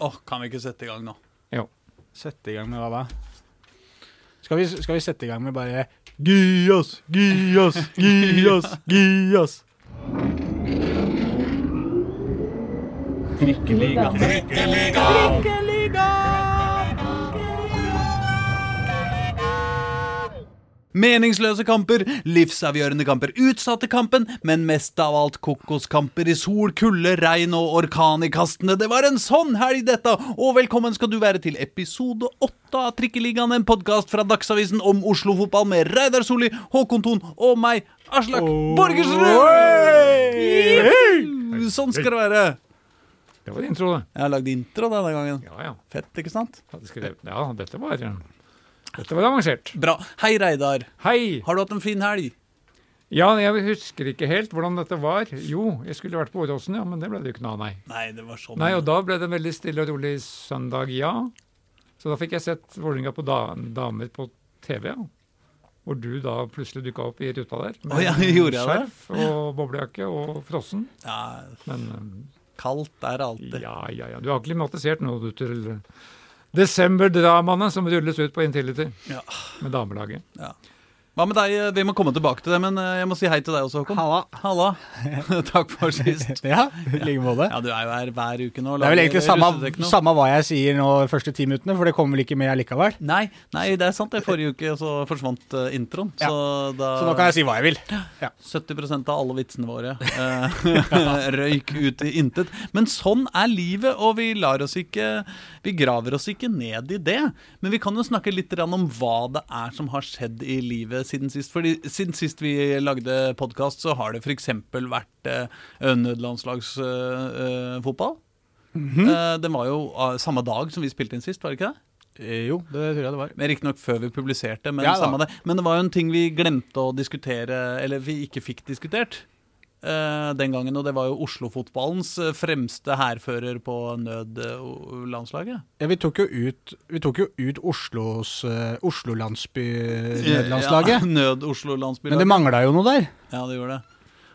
Åh, Kan vi ikke sette i gang nå? Jo. Sette i gang med hva da? Skal vi, skal vi sette i gang med bare Gi oss, gi oss, gi oss, gi oss. Trikkeliga. Meningsløse kamper, livsavgjørende kamper, utsatte kampen, men mest av alt kokoskamper i sol, kulde, regn og orkan i kastene. Det var en sånn helg, dette! Og velkommen skal du være til episode åtte av Trikkeligaen, en podkast fra Dagsavisen om Oslo-fotball med Reidar Solli, Håkon Thon og meg, Aslak Borgersrud! Juhu! Sånn skal det være. Det var intro, det. Jeg har lagd intro denne gangen. Ja, ja. Fett, ikke sant? Ja, det skal, Ja, dette var Dette var avansert. Bra. Hei, Reidar. Hei! Har du hatt en fin helg? Ja, jeg husker ikke helt hvordan dette var. Jo, jeg skulle vært på Åråsen, ja, men det ble det jo ikke noe av, nei. Nei, det var sånn. Nei, og da ble det en veldig stille og rolig søndag, ja. Så da fikk jeg sett Vålerenga på da, damer på TV, ja. Hvor du da plutselig dukka opp i ruta der. Å ja, gjorde jeg det? skjerf og boblejakke og frossen. Ja, Men kaldt er det alltid. ja, ja, ja. Du har klimatisert nå, du, til desemberdramaene som rulles ut på Intility Ja. med damelaget. Hva med deg? Vi må komme tilbake til det, men eh, jeg må si hei til deg også, Håkon. Halla. Halla. Takk for sist. Ja, i like måte. Ja, du er jo her hver uke nå. Det er vel egentlig samme, samme hva jeg sier nå de første ti minuttene, for det kommer vel ikke med allikevel. Nei, nei, det er sant. det. Forrige uke så forsvant uh, introen. Ja. Så, da, Så nå kan jeg si hva jeg vil. 70% av alle vitsene våre uh, røyk ut i intet. Men sånn er livet, og vi lar oss ikke Vi graver oss ikke ned i det. Men vi kan jo snakke litt om hva det er som har skjedd i livet siden sist. Fordi siden sist vi lagde podkast, så har det f.eks. vært eh, nødlandslagsfotball. Eh, den var jo eh, samme dag som vi spilte inn sist, var det ikke det? Eh, Jo, det tror jeg det var. Riktignok før vi publiserte, men Ja det. Men det var jo en ting vi glemte å diskutere, eller vi ikke fikk diskutert eh, den gangen, og det var jo Oslo-fotballens eh, fremste hærfører på nødlandslaget. Ja, vi tok jo ut, vi tok jo ut Oslos uh, Oslo-landsby-nødlandslaget. Ja, Nød Oslo landsby Men det mangla jo noe der. Ja, det gjorde det.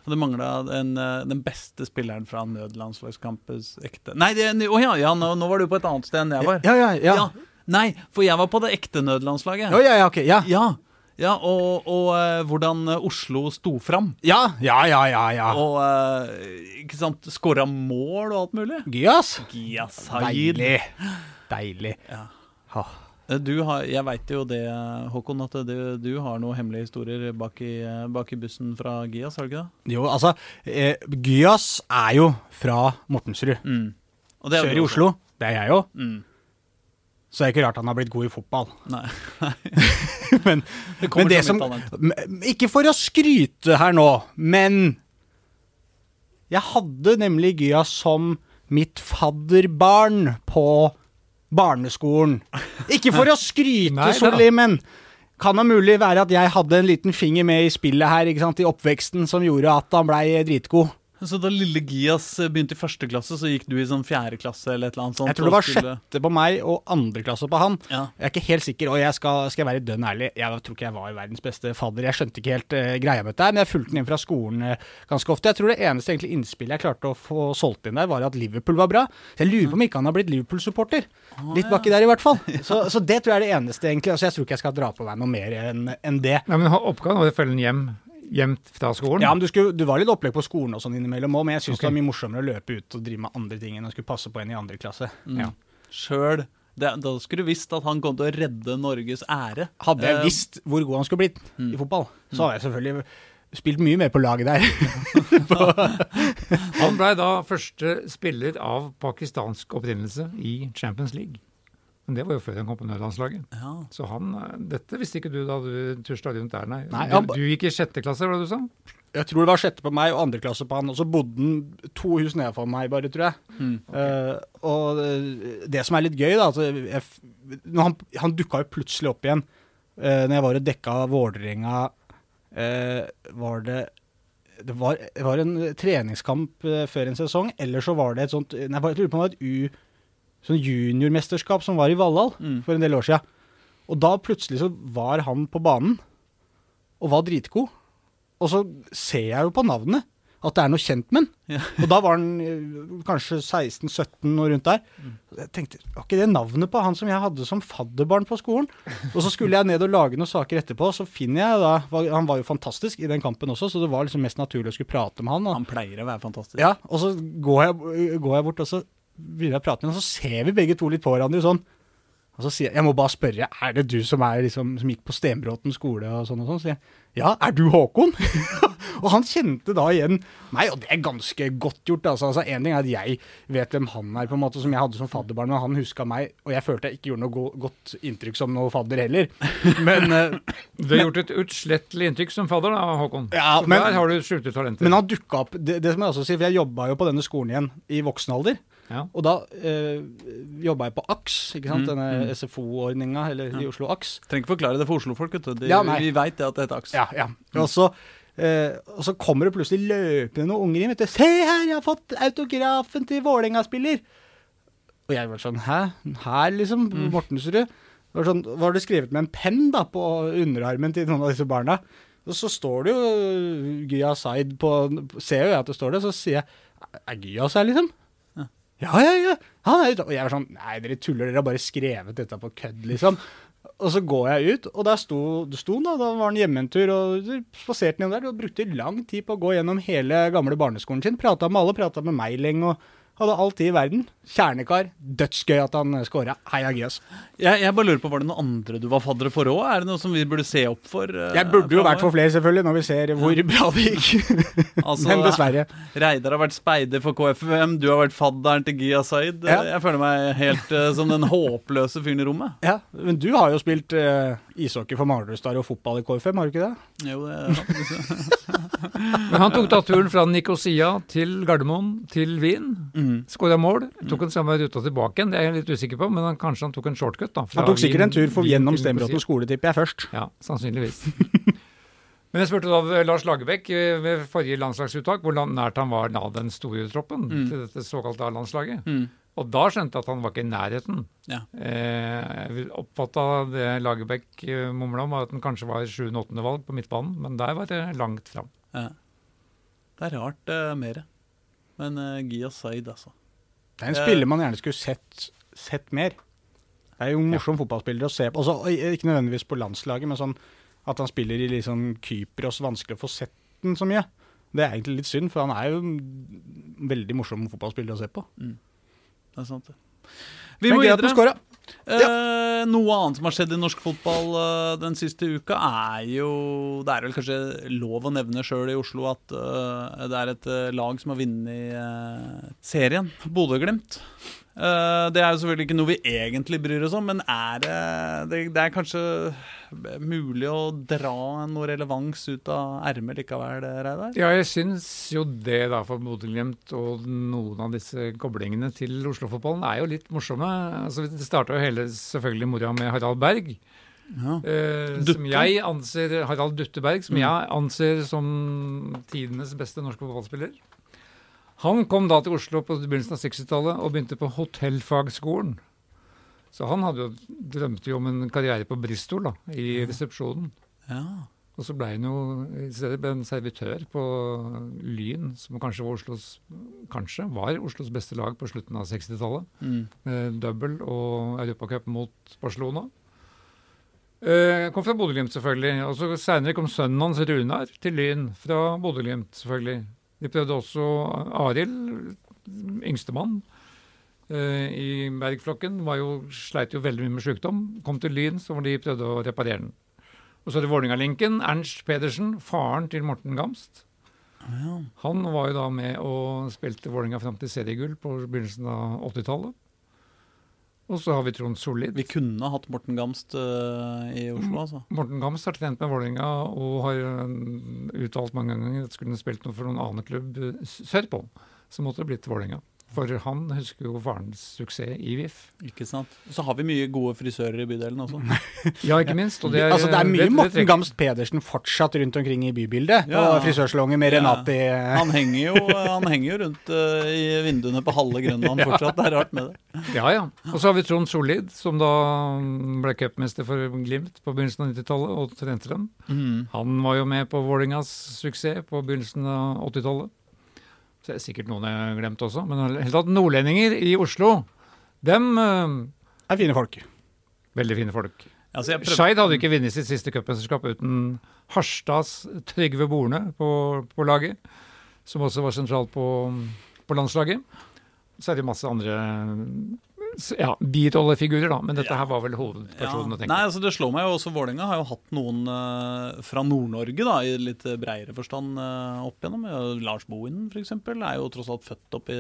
Og det mangla den, eh, beste spilleren fra nødlandslagskampens ekte Nei, det, oh ja, ja nå, nå var du på et annet sted enn jeg var. Ja, ja, ja. Ja, Nei, for jeg var på det ekte nødlandslaget. Ja, ja, ja, ok, ja. Ja, ja og, og eh, hvordan Oslo sto fram. Ja, ja, ja, ja. ja. Og eh, ikke sant, skåra mål og alt mulig. Gyas. Gias Hayid. Deilig. Deilig. Ja. Ha. Eh, Du har, jeg veit jo det, Håkon, at du, du har noen hemmelige historier bak i, bak i bussen fra Gias, har du ikke det? Jo, altså, eh, Gyas er jo fra Mortensrud. Mm. Og det Sør i. Oslo. Det er jeg jo. Mm. Så det er ikke rart han har blitt god i fotball. Nei. men, Det men det som Ikke for å skryte her nå, men Jeg hadde nemlig Gya som mitt fadderbarn på barneskolen. Ikke for å skryte, Nei. Solli, men kan det mulig være at jeg hadde en liten finger med i spillet her, ikke sant, i oppveksten, som gjorde at han blei dritgod? Så da lille Gias eh, begynte i første klasse, så gikk du i sånn fjerde klasse eller et eller annet sånt? Jeg tror det var skulle- sjette på meg og andre klasse på han. Ja. Jeg er ikke helt sikker, og jeg skal, skal jeg være dønn ærlig, jeg tror ikke jeg var verdens beste fadder. Jeg skjønte ikke helt uh, greia med dette, men jeg fulgte den inn fra skolen uh, ganske ofte. Jeg tror det eneste egentlig innspillet jeg klarte å få solgt inn der, var at Liverpool var bra. Så jeg lurer på om ikke han har blitt Liverpool-supporter. Litt baki der, i hvert fall. Så, så det tror jeg er det eneste, egentlig. Altså, jeg tror ikke jeg skal dra på meg noe mer enn en det. Nei, men Oppgaven var å følge den hjem, hjem fra skolen. Ja, men du, skulle, du var litt opplegg på skolen og sånn innimellom òg, men jeg syns okay. det var mye morsommere å løpe ut og drive med andre ting enn å skulle passe på en i andre klasse. Mm. Ja. Sjøl. Det- Da skulle du visst at han kom til å redde Norges ære. Hadde jeg Eh, visst hvor god han skulle blitt Mm. i fotball, så hadde jeg selvfølgelig spilt mye mer på laget der. Han blei da første spiller av pakistansk opprinnelse i Champions League. Men det var jo før han kom på nødlandslaget. Ja. Så han, eh, Dette visste ikke du da du tusla rundt der, nei. Nei, du, han- du gikk i sjette klasse, var det du sa? Jeg tror det var sjette på meg og andre klasse på han, og så bodde han to hus nede for meg, bare, tror jeg. Mm. Eh, og eh, det som er litt gøy, da altså, jeg, når han, han dukka jo plutselig opp igjen uh, når jeg var og dekka Vålerenga uh, Var det det var, det var en treningskamp før en sesong, eller så var det et sånt Nei, jeg lurer på om det var et U, sånn juniormesterskap som var i Valhall Mm. for en del år siden. Og da plutselig så var han på banen, og var dritgod. Og så ser jeg jo på navnet. at det er noe kjent med han. Ja. Og da var han eh, kanskje 16-17 og rundt der. Mm. Jeg tenkte, var ikke det navnet på han som jeg hadde som fadderbarn på skolen? Og så skulle jeg ned og lage noen saker etterpå, så finner jeg da Han var jo fantastisk i den kampen også, så det var liksom mest naturlig å skulle prate med han. Da. Han pleier å være fantastisk. ja, og så går jeg, går jeg bort, og så begynner å prate med henne, og så ser vi begge to litt på hverandre sånn. Og så sier jeg, jeg må bare spørre, er det du som, er liksom, som gikk på Stenbråten skole og sånn og sånn? Så sier jeg, ja, er du Håkon? og han kjente da igjen meg, og det er ganske godt gjort. Altså. altså, en ting er at jeg vet hvem han er, på en måte, som jeg hadde som fadderbarn, og han huska meg, og jeg følte jeg ikke gjorde noe go godt inntrykk som noe fadder heller. Men, eh, Du har gjort et utslettelig inntrykk som fadder, da, Håkon. Ja, men- der har du skjulte talenter. men han dukka opp det, det som jeg også sier, for jeg jobba jo på denne skolen igjen i voksen alder. Ja. Og da eh, jobba jeg på AKS, ikke sant? Mm, denne mm. SFO-ordninga, eller i Oslo AKS. Trenger ikke forklare det for Oslo-folk. vet du. De, Ja, vi veit det at det heter aks. Ja, ja. Og så, eh, og så kommer det plutselig løpende noen unger inn. vet du. 'Se her, jeg har fått autografen til Vålerenga-spiller!' Og jeg var sånn 'Hæ? Her, liksom? Mortensrud?' Det var, sånn, var det skrevet med en penn da, på underarmen til noen av disse barna? Og så står det jo Gya Zaid på Ser jo jeg at det står det, så sier jeg 'Er Gya her, liksom?' Ja, ja, ja. Han er ute. Og jeg var sånn Nei, dere tuller, dere har bare skrevet dette på kødd, liksom. Og så går jeg ut, og der sto, sto han da, da var han hjemme en tur, og spaserte innom der, og brukte lang tid på å gå gjennom hele gamle barneskolen sin. Prata med alle, prata med meg lenge, og hadde all tid i verden. Kjernekar. Dødsgøy at han scora. Heia Gias. Jeg, jeg bare lurer på, Var det noen andre du var faddere for òg? Er det noe som vi burde se opp for? Uh, Jeg burde jo vært for flere, selvfølgelig, når vi ser hvor bra det gikk. Altså, Men dessverre. Reidar har vært speider for KFUM, du har vært fadderen til Gia Zaid. Ja. Jeg føler meg helt uh, som den håpløse fyren i rommet. Ja, Men du har jo spilt uh, ishockey for Manglerudstad og fotball i KFUM, har du ikke det? Jo, det er. Men han tok da turen fra Nikosia til Gardermoen til Wien. Mm. Skåra mål. Tok den samme ruta tilbake igjen, det er jeg litt usikker på, men han, kanskje han tok en shortcut. da. Han tok sikkert en tur for, gjennom Stemråten skole, tipper jeg, først. Ja, sannsynligvis. Men jeg spurte da Lars Lagerbäck eh, ved forrige landslagsuttak hvor nært han var da den store troppen Mm. til dette såkalte A-landslaget. Mm. Og da skjønte jeg at han var ikke i nærheten. Ja. Eh, jeg oppfatta det Lagerbäck eh, mumla om, at han kanskje var 7.-8. valg på midtbanen, men der var det langt fram. Ja. Det er rart uh, mer. Men uh, Gia Seid, altså. Det er en Eh. spiller man gjerne skulle sett, sett mer. Det er jo en morsom fotballspiller å se på. Også, ikke nødvendigvis på landslaget, men sånn at han spiller i liksom Kypros, vanskelig å få sett den så mye. Det er egentlig litt synd, for han er jo en veldig morsom fotballspiller å se på. Det er sant, det. Vi Men må videre. Scora. Eh, noe annet som har skjedd i norsk fotball eh, den siste uka, er jo Det er vel kanskje lov å nevne sjøl i Oslo at eh, det er et lag som har vunnet serien. Bodø-Glimt. Eh, det er jo selvfølgelig ikke noe vi egentlig bryr oss om, men er det, det Det er kanskje mulig å dra noe relevans ut av ermet likevel, Reidar? Ja, jeg syns jo det da for Bodø-Glimt og noen av disse koblingene til Oslo-fotballen er jo litt morsomme. Altså, det starta jo hele selvfølgelig moroa med Harald Berg. Ja. Uh, som jeg anser Harald Dutteberg, som Mm. jeg anser som tidenes beste norske fotballspiller. Han kom da til Oslo på begynnelsen av 60-tallet og begynte på hotellfagskolen. Så han hadde jo, drømte jo om en karriere på Bristol, da, i resepsjonen. Ja. Og så ble han jo i stedet ble en servitør på Lyn, som kanskje var Oslos, kanskje var Oslos beste lag på slutten av 60-tallet. Mm. Med double og Europacup mot Barcelona. Eh, kom fra Bodø-Glimt, selvfølgelig. Og så Seinere kom sønnen hans Runar til Lyn fra Bodø-Glimt, selvfølgelig. De prøvde også Arild, yngstemann, eh, i Bergflokken. Var jo, sleit jo veldig mye med sykdom. Kom til Lyn, så var de prøvde å reparere den. Og så er det Vålerenga-linken. Ernst Pedersen, faren til Morten Gamst. Ja. Han var jo da med og spilte Vålerenga fram til seriegull på begynnelsen av 80-tallet. Og så har vi Trond Sollid. Vi kunne hatt Morten Gamst uh, i Oslo, altså. Morten Gamst har trent med Vålerenga og har øh, uttalt mange ganger at skulle han spilt noe for noen annen klubb sørpå, så måtte det blitt Vålerenga. For han husker jo farens suksess i VIF. Ikke sant? Så har vi mye gode frisører i bydelen også. Ja, ikke minst. Og det er, altså, det er mye det- det Morten Gamst Pedersen fortsatt rundt omkring i bybildet. Ja. På frisørsalonger med Ja. Renati. Han henger jo, han henger jo rundt uh, i vinduene på halve Grønland fortsatt. Det er rart med det. Ja, ja. Og så har vi Trond Solid, som da ble cupmester for Glimt på begynnelsen av 90-tallet og trente dem. Han var jo med på Vålingas suksess på begynnelsen av 80-tallet. Det er sikkert noen jeg har glemt også. Men helt tatt nordlendinger i Oslo, dem eh, er fine folk. Veldig fine folk. Altså, prøvde- Skeid hadde ikke vunnet sitt siste cupmesterskap uten Harstads Trygve Borne på, på laget, som også var sentralt på, på landslaget. Så er det masse andre ja, birollefigurer, da. Men dette her var vel hovedpersonen. Ja. Nei, altså Det slår meg jo også Vålerenga har jo hatt noen uh, fra Nord-Norge, da, i litt breiere forstand uh, opp igjennom. Lars Bohinen eksempel, er jo tross alt født oppi,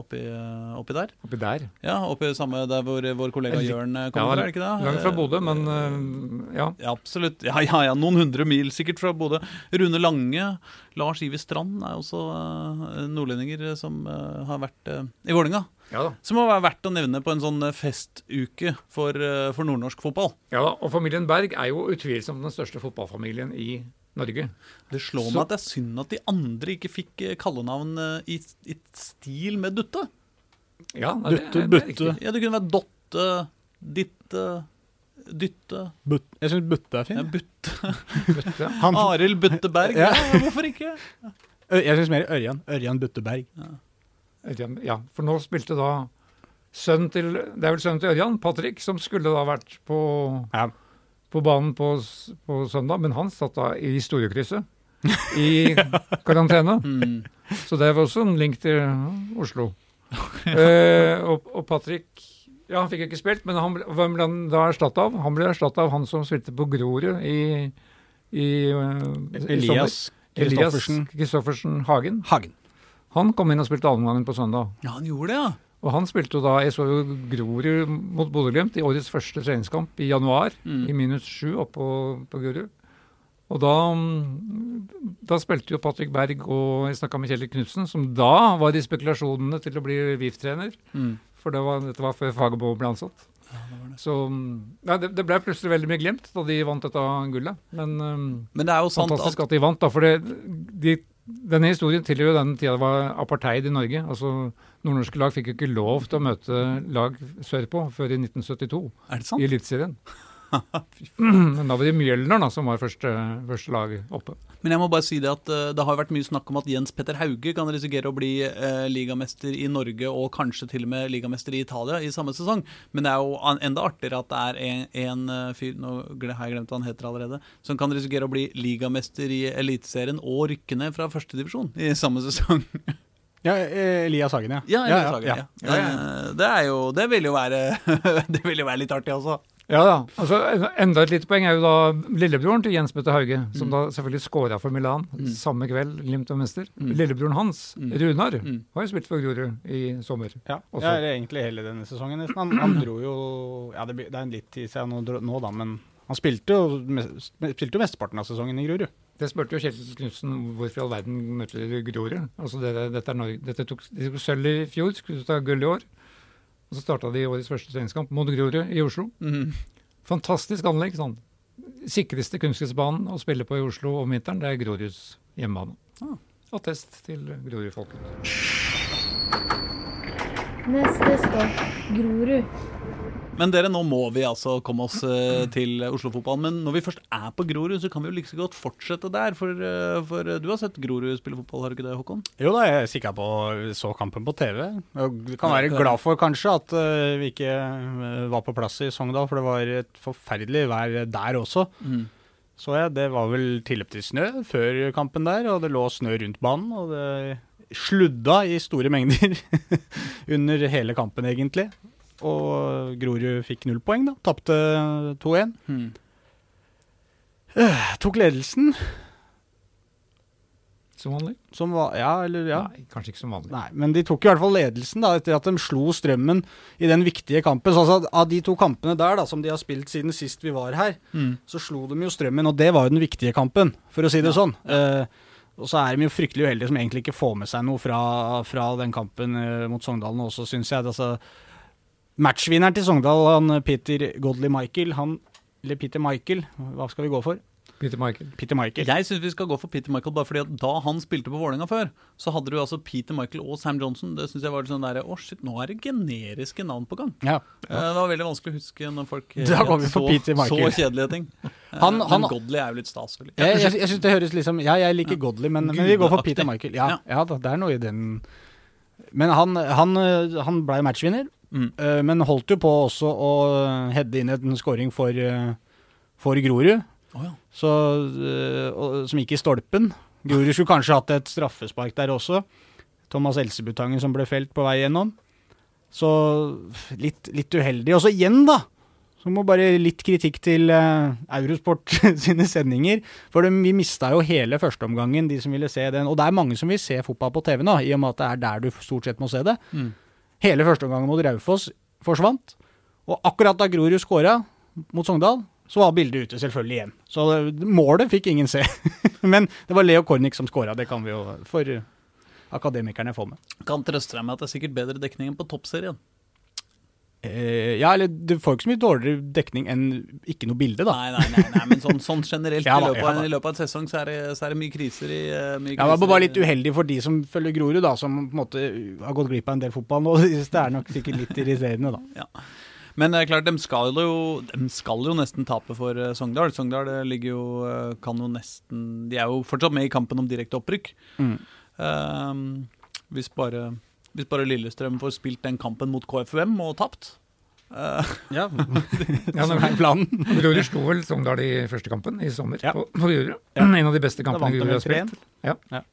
oppi, eh, oppi der. Oppi der. Ja, oppi samme der hvor vår kollega Litt- Jørn kommer Ja, fra, er det ikke det? langt fra Eh, Bodø, men uh, ja. Ja, absolutt. Ja, ja, ja, Noen hundre mil sikkert fra Bodø. Rune Lange, Lars Ivi Strand er også eh, nordlendinger som eh, har vært eh, i Vålerenga. Ja da. Som må være verdt å nevne på en sånn eh, festuke for, eh, for nordnorsk fotball. ja da. Og familien Berg er jo utvilsomt den største fotballfamilien i Norge. Det slår Så- meg at det er synd at de andre ikke fikk eh, kallenavn i, i stil med Dutte. Ja, nei, det- Dutte, det Butte. det. Ja, Det kunne vært Dotte, Ditte, Dytte But, jeg syns Butte er ja, fin. Butte. Butte. Han, Arild Butte Berg. Ja. Ja, hvorfor ikke? Jeg syns mer Ørjan. Ørjan Butteberg. Ja, for nå spilte da sønnen til Det er vel sønnen til Ørjan, Patrick, som skulle da vært på, Ja. på banen på, på søndag, men han satt da i historiekrysset i karantene. Mm. Så det var også en link til Oslo. eh, og, og Patrick ja, han fikk ikke spilt, men han, hvem ble han da erstatta av? Han ble erstatta av han som spilte på Grorud i, i, eh, i Elias Kristoffersen Hagen. Hagen. Han kom inn og spilte annengangen på søndag. Ja, han gjorde det, ja. Og han spilte jo da Jeg så jo Grorud mot Bodø-Glimt i årets første treningskamp i januar. Mm. I minus sju oppå på Grorud. Og da, da spilte jo Patrick Berg og jeg snakka med Kjell Knutsen, som da var i spekulasjonene til å bli VIF-trener. Mm. For det var, dette var før Fagerbo ble ansatt. Så mm, nei, det, det ble plutselig veldig mye glemt da de vant dette gullet. Men Men det er jo sant fantastisk at at de vant, da. For det, de, denne historien tilhører jo den tida det var apartheid i Norge. Altså, Nordnorske lag fikk jo ikke lov til å møte lag sørpå før i 1972 Er det sant? i Eliteserien. Men da var det Mjølner da, som var første, første lag oppe. Men jeg må bare si det at eh, det har vært mye snakk om at Jens Petter Hauge kan risikere å bli eh, ligamester i Norge og kanskje til og med ligamester i Italia i samme sesong. Men det er jo enda artigere at det er en, en eh, fyr nå har jeg glemt hva han heter allerede, som kan risikere å bli ligamester i Eliteserien og rykke ned fra førstedivisjon i samme sesong. Ja, Elias Hagen, ja. Ja, Elias Hagen, ja. ja. ja. Eh, Det er jo Det vil jo være Det vil jo være litt artig også. Ja da. Altså, enda et lite poeng er jo da lillebroren til Jens Bøtte Hauge, som da selvfølgelig scora for Milan samme kveld Glimt var mester. Mm. Lillebroren hans, Mm. Runar, Mm. har jo spilt for Grorud i sommer. Ja, Også. ja, eller egentlig hele denne sesongen. nesten. Han, han dro jo Ja, det, det er en litt tid siden nå, nå da, men han spilte jo, spilte jo mesteparten av sesongen i Grorud. Det spurte jo Kjell Knutsen hvorfor i all verden møtte de Grorud. Altså det, dette er Norge, dette tok, de tok sølv i fjor, skulle ta gull i år. Og så starta de årets første treningskamp mot Grorud i Oslo. Mm. Fantastisk anlegg. sånn. Sikreste kunstgressbanen å spille på i Oslo om vinteren, det er Groruds hjemmebane. Ah. Attest til Grorud-folket. Neste stopp Grorud. Men dere, nå må vi altså komme oss eh, til Oslo-fotballen. Men når vi først er på Grorud, så kan vi jo like så godt fortsette der. For, eh, for eh, du har sett Grorud spille fotball, har du ikke det, Håkon? Jo da, jeg kikka på så kampen på TV. Og kan være glad for kanskje at vi ikke var på plass i Sogndal, for det var et forferdelig vær der også. Så jeg, det var vel tilløp til snø før kampen der, og det lå snø rundt banen. Og det sludda i store mengder under hele kampen, egentlig. Og Grorud fikk null poeng, da. Tapte 2-1. Mhm. Tok ledelsen, Som vanlig? som va Ja, eller ja. Nei, kanskje ikke som vanlig. Nei, men de tok i hvert fall ledelsen da, etter at de slo Strømmen i den viktige kampen. Så altså, av de to kampene der da, som de har spilt siden sist vi var her, mm. så slo de jo Strømmen, og det var jo den viktige kampen, for å si det sånn. Uh, og så er de jo fryktelig uheldige som egentlig ikke får med seg noe fra, fra den kampen uh, mot Sogndalen også, syns jeg. Altså, matchvinneren til Sogndal, han Peter Godley Michael, han eller Peter Michael, hva skal vi gå for? Peter Michael. Peter Michael. Jeg syns vi skal gå for Peter Michael, bare fordi at da han spilte på Vålerenga før, så hadde du altså Peter Michael og Sam Johnson. Det syns jeg var sånn derre Å, shit, nå er det generiske navn på gang. Ja. ja. Det var veldig vanskelig å huske når folk Da går vi for så, Peter Michael. så kjedelige ting. Han, Eh, han, men Godley er jo litt stas. vel? jeg jeg, jeg synes det høres liksom Ja, jeg liker Godley, men, men vi går for Peter Michael. Ja, Ja. ja da, det er noe i den Men han, han, han ble matchvinner, Mm. øh, men holdt jo på også å heade inn en scoring for, øh, for Grorud. oh, ja. så, og, som gikk i stolpen. Grorud skulle kanskje hatt et straffespark der også. Thomas Elsebutangen som ble felt på vei gjennom. Så litt, litt uheldig. Og så igjen, da. Så må bare litt kritikk til eh, Eurosport sine sendinger. For de, vi mista jo hele førsteomgangen, de som ville se den. Og det er mange som vil se fotball på TV nå, i og med at det er der du stort sett må se det. Mm. Hele førsteomgangen mot Raufoss forsvant. Og akkurat da Grorud skåra mot Sogndal, så var bildet ute selvfølgelig igjen. Så målet fikk ingen se. Men det var Leo Kornic som skåra, det kan vi jo for akademikerne få med. Kan trøste deg med at det er sikkert bedre dekning enn på toppserien. Eh, ja, eller du får ikke så mye dårligere dekning enn ikke noe bilde, da. Nei, nei, nei, nei men sånn, sånn generelt Ja i, løpet av, ja, i løpet av en sesong så er det, så er det mye kriser i mye kriser. Ja, det var bare litt uheldig for de som følger Grorud, da, som på en måte har gått glipp av en del fotball nå. Det er nok sikkert litt irriterende, da. Men det er klart, de skal jo, de skal jo nesten tape for eh, Sogndal. Sogndal eh, ligger jo, eh, kan jo nesten De er jo fortsatt med i kampen om direkte opprykk. Mm. Ehm, hvis, bare, hvis bare Lillestrøm får spilt den kampen mot KFUM og tapt uh, Ja, Ja, som er planen. Grorud slo vel Sogndal i første kampen i sommer Ja. på, på Grorud. Ja. En av de beste kampene Grorud har med 3-1. spilt.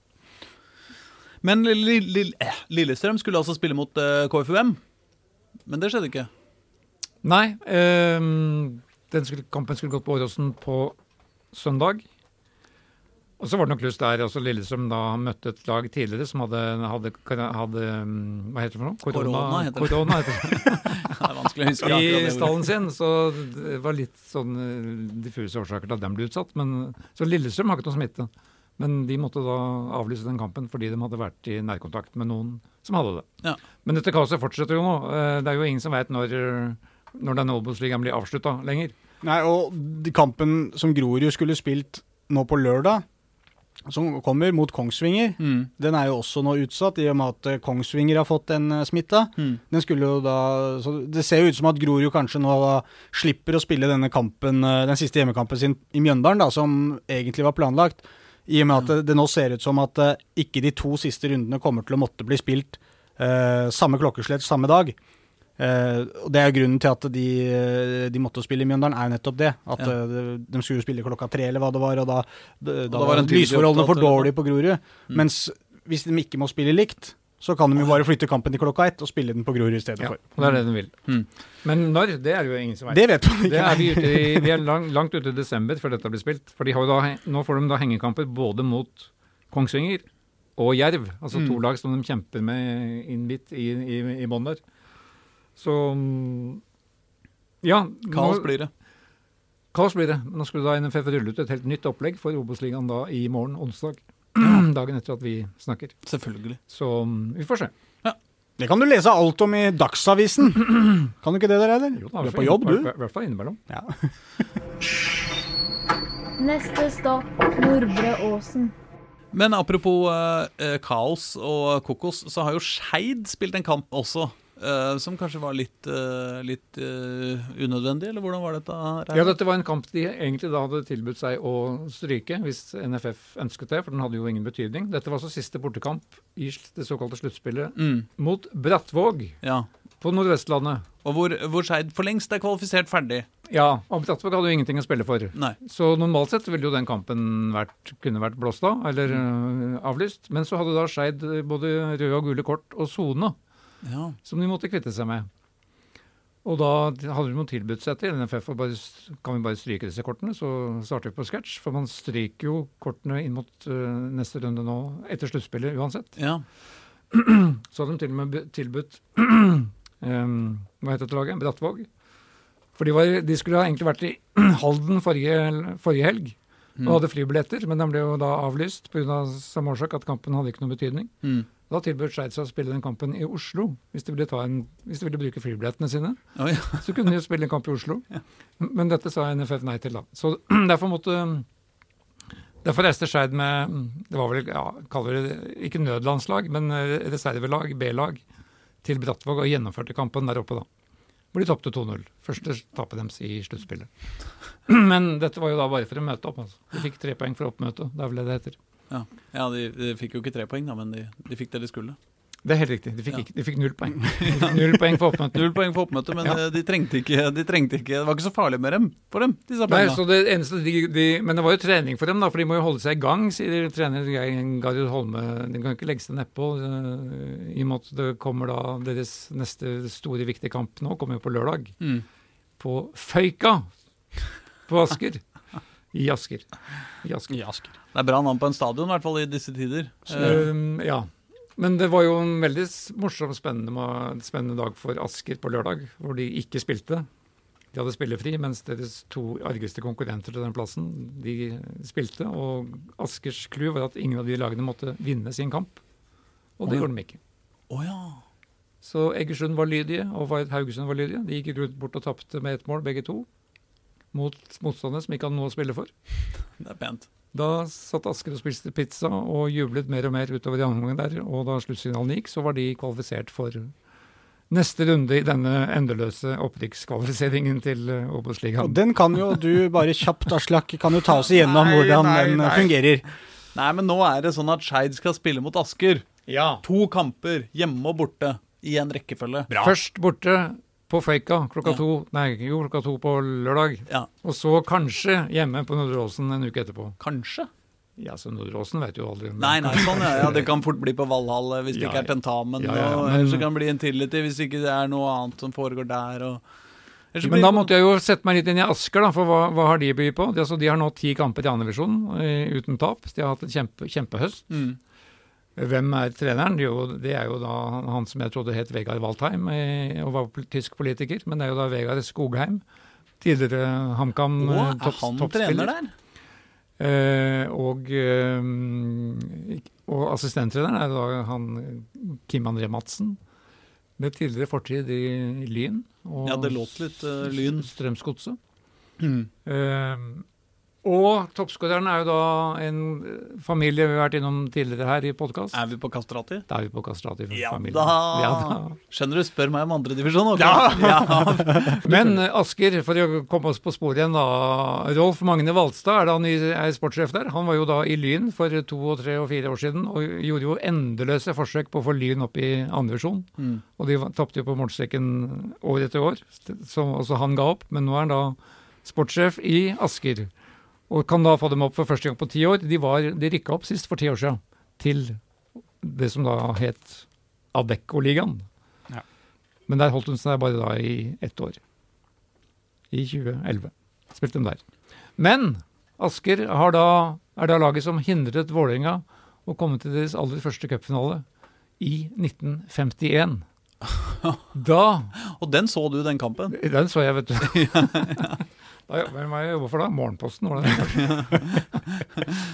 Men Lill- Lill- eh, Lillestrøm skulle altså spille mot eh, KFUM. Men det skjedde ikke. Nei, ehm, den skulle, kampen skulle gått på Åråsen på søndag. Og så var det noe kluss der. altså Lillestrøm da møtte et lag tidligere som hadde, hadde, hadde um, Hva heter det for noe? Korona heter det. Korona heter det. Det er vanskelig å huske I stallen sin. Så det var litt sånn eh, diffuse årsaker til at den ble utsatt. Men, så Lillestrøm har ikke noe smitte. Men de måtte da avlyse den kampen fordi de hadde vært i nærkontakt med noen som hadde det. Ja. Men dette kaoset fortsetter jo nå. Eh, Det er jo ingen som veit når, når denne Obos-ligaen blir avslutta lenger. Nei, og kampen som Grorud skulle spilt nå på lørdag, som kommer mot Kongsvinger, Mm. den er jo også nå utsatt, i og med at eh, Kongsvinger har fått en eh, smitta. Mm. Den skulle jo da så Det ser jo ut som at Grorud kanskje nå slipper å spille denne kampen, eh, den siste hjemmekampen sin i Mjøndalen, da, som egentlig var planlagt. I og med at det, det nå ser ut som at ikke de to siste rundene kommer til å måtte bli spilt eh, samme klokkeslett samme dag. Eh, og Det er jo grunnen til at de, eh, de måtte spille i Mjøndalen, er jo nettopp det. At Ja. eh, de, de skulle spille klokka tre, eller hva det var, og da, da, da var lysforholdene for dårlige på Grorud. Mm. Mens hvis de ikke må spille likt, så kan de jo bare flytte kampen til klokka ett og spille den på Grorud i stedet Ja, for. og det er det de vil. Mm. Men når, det er det jo ingen som vet. Det vet man ikke. Det er vi, ute i, vi er lang, langt ute i desember før dette blir spilt. For de har jo da, nå får de da hengekamper både mot Kongsvinger og Jerv. Altså to Mm. lag som de kjemper med innbitt i, i, i bånn der. Så ja. Kaos nå- blir det. Kaos blir det. Nå skulle da NFF rulle ut et helt nytt opplegg for Obos-ligaen da i morgen, onsdag. Dagen etter at vi snakker. Selvfølgelig. Så mm, vi får se. Det kan du lese alt om i Dagsavisen. Kan du ikke det der? Jo, du er på jobb, I du. hvert fall innimellom. Ja. Neste stopp Nordre Åsen. Men apropos eh, eh, kaos og kokos, så har jo Skeid spilt en kamp også. Eh, som kanskje var litt, eh, litt eh, unødvendig, eller hvordan var dette? Regnet? Ja, dette var en kamp de egentlig da hadde tilbudt seg å stryke, hvis NFF ønsket det, for den hadde jo ingen betydning. Dette var altså siste bortekamp i det såkalte sluttspillet Mm, mot Brattvåg ja. på Nordvestlandet. Og hvor, hvor Skeid for lengst er kvalifisert ferdig. Ja, og Brattvåg hadde jo ingenting å spille for. Nei. Så normalt sett ville jo den kampen vært, kunne vært blåst av, eller mm. avlyst. Men så hadde da Skeid både røde og gule kort og sone, Ja. som de måtte kvitte seg med. Og da hadde de tilbudt seg til NFF å bare, kan vi bare stryke disse kortene, så starter vi på scratch. For man stryker jo kortene inn mot uh, neste runde nå, etter sluttspillet uansett. ja. Så hadde de til og med tilbudt um, Hva heter dette laget? Brattvåg. For de, var, de skulle ha egentlig vært i Halden forrige, forrige helg og hadde flybilletter, men de ble jo da avlyst pga. samme årsak, at kampen hadde ikke noe betydning. Mm. Da tilbød Skeid seg å spille den kampen i Oslo, hvis de ville, ta en, hvis de ville bruke flybillettene sine. Oi. Så kunne de jo spille en kamp i Oslo. Men dette sa NFF nei til, da. Så derfor måtte Derfor reiste Skeid med Det var vel, ja, kaller det ikke nødlandslag, men reservelag, B-lag, til Brattvåg og gjennomførte kampen der oppe, da. hvor de tapte 2-0. Første tapet deres i sluttspillet. Men dette var jo da bare for å møte opp. altså. De fikk tre poeng for oppmøte. Det er vel det det heter. Ja, ja de, de fikk jo ikke tre poeng, da, men de, de fikk det de skulle. Det er helt riktig. De fikk, Ja. ikke, de fikk null poeng. Null poeng for oppmøtet. Null poeng for oppmøtet, men Ja. eh, de, trengte ikke, de trengte ikke Det var ikke så farlig med dem for dem, disse Nei, så det eneste de, de, Men det var jo trening for dem, da, for de må jo holde seg i gang, sier trener Geir Holme. De kan ikke legge seg nedpå. øh, I og med at det kommer da deres neste store, viktige kamp nå, kommer jo på lørdag. Mm. På Føyka på Asker. I Asker. I Asker. I Asker. Det er bra navn på en stadion, i hvert fall i disse tider. Ehm, ja. Men det var jo en veldig morsom, spennende, spennende dag for Asker på lørdag, hvor de ikke spilte. De hadde spillefri, mens deres to argeste konkurrenter til den plassen, de spilte. Og Askers clou var at ingen av de lagene måtte vinne sin kamp. Og det Oi. gjorde de ikke. Oh, ja. Så Egersund var lydige, og Haugesund var lydige. De gikk ut bort og tapte med ett mål, begge to. Mot motstandere som ikke hadde noe å spille for. Det er pent. Da satt Asker og spiste pizza og jublet mer og mer utover i andre der. Og da sluttsignalen gikk, så var de kvalifisert for neste runde i denne endeløse opprykkskvalifiseringen til eh, Obos-ligaen. den kan jo du bare kjapt, Aslak, kan jo ta oss igjennom Nei, hvordan nei, den nei. fungerer. Nei, men nå er det sånn at Skeid skal spille mot Asker. Ja. To kamper, hjemme og borte, i en rekkefølge. Bra. Først borte på Føyka klokka Ja. to, nei, jo, klokka to på lørdag. Ja, Og så kanskje hjemme på Nordre Åsen en uke etterpå. kanskje. Ja, så Nordre Åsen vet jo aldri. Nei, nei, sånn ja. ja. Det kan fort bli på Valhall eh, hvis det Ja, ikke er tentamen. ja, ja, og men- så kan det bli Intility hvis ikke det er noe annet som foregår der. Og... Men da måtte jeg jo sette meg litt inn i Asker, da, for hva, hva har de by på? De, altså, de har nå ti kamper i andredivisjon eh, uten tap. De har hatt en kjempe, kjempehøst. mm. Hvem er treneren? Jo, det er jo da han som jeg trodde het Vegard Waldheim og var tysk politiker, men det er jo da Vegard Skogheim. Tidligere HamKam Å, eh, er han toppspiller. trener der? Eh, og, eh, og assistenttreneren er da han Kim André Madsen. Med tidligere fortid i Lyn. Og Ja, det låt litt uh, lyn. Strømsgodset. Mm. Eh, og toppskåreren er jo da en eh, familie vi har vært innom tidligere her i podkast. Er vi på Kastrati? Da er vi på Kastrati. Ja da. Ja da. Skjønner du, spør meg om andredivisjon. Okay? Ja. Men eh, Asker, for å komme oss på sporet igjen, da. Rolf Magne Valstad er da ny er sportssjef der. Han var jo da i Lyn for to og tre og fire år siden og gjorde jo endeløse forsøk på å få Lyn opp i andredivisjon. Mm. Og de tapte jo på målstreken år etter år, som også han ga opp. Men nå er han da sportssjef i Asker. Og kan da få dem opp for første gang på ti år. De, var, de rykka opp sist for ti år siden til det som da het Adecco-ligaen. Ja. Men der holdt hun seg bare da i ett år. I 2011 spilte de der. Men Asker har da, er da laget som hindret Vålerenga å komme til deres aller første cupfinale i 1951. Da Og den så du, den kampen? Den så jeg, vet du. Da, hvem var jeg jobba for da? Morgenposten, var det det?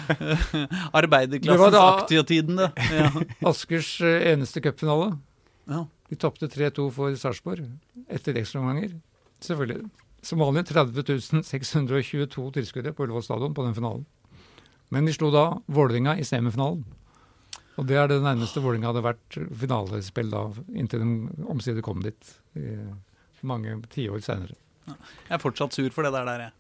Det Arbeiderklassens aktiotiden, det. Ja. Askers eh, eneste cupfinale. Ja. De tapte 3-2 for Sarpsborg etter ekstraomganger. Selvfølgelig. Som vanlig 30 622 tilskuere på Ullevål stadion på den finalen. Men de slo da Vålerenga i semifinalen. Og det er det nærmeste Vålerenga hadde vært finalespill da, inntil de omsider kom dit mange tiår seinere. Jeg er fortsatt sur for det der. der jeg.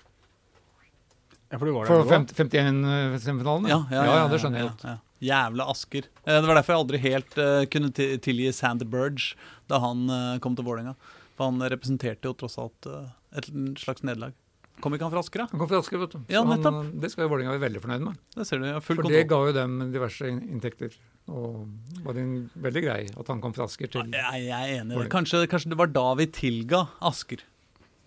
Ja, for du var der For 51-semifinalen? Ja, ja, ja, det skjønner jeg ja, godt. ja. Jævla Asker. Eh, Det var derfor jeg aldri helt eh, kunne tilgi Sander Burge da han eh, kom til Vålerenga. For han representerte jo tross alt eh, et slags nederlag. Kom ikke han fra Asker, da? Han kom fra Asker, vet du. Ja, han, det skal jo Vålerenga være veldig fornøyd med. Det ser du. ja, full For det ga jo dem diverse inntekter. Og var det en veldig grei at han kom fra Asker til ja, jeg er enig i det. Kanskje, kanskje det var da vi tilga Asker.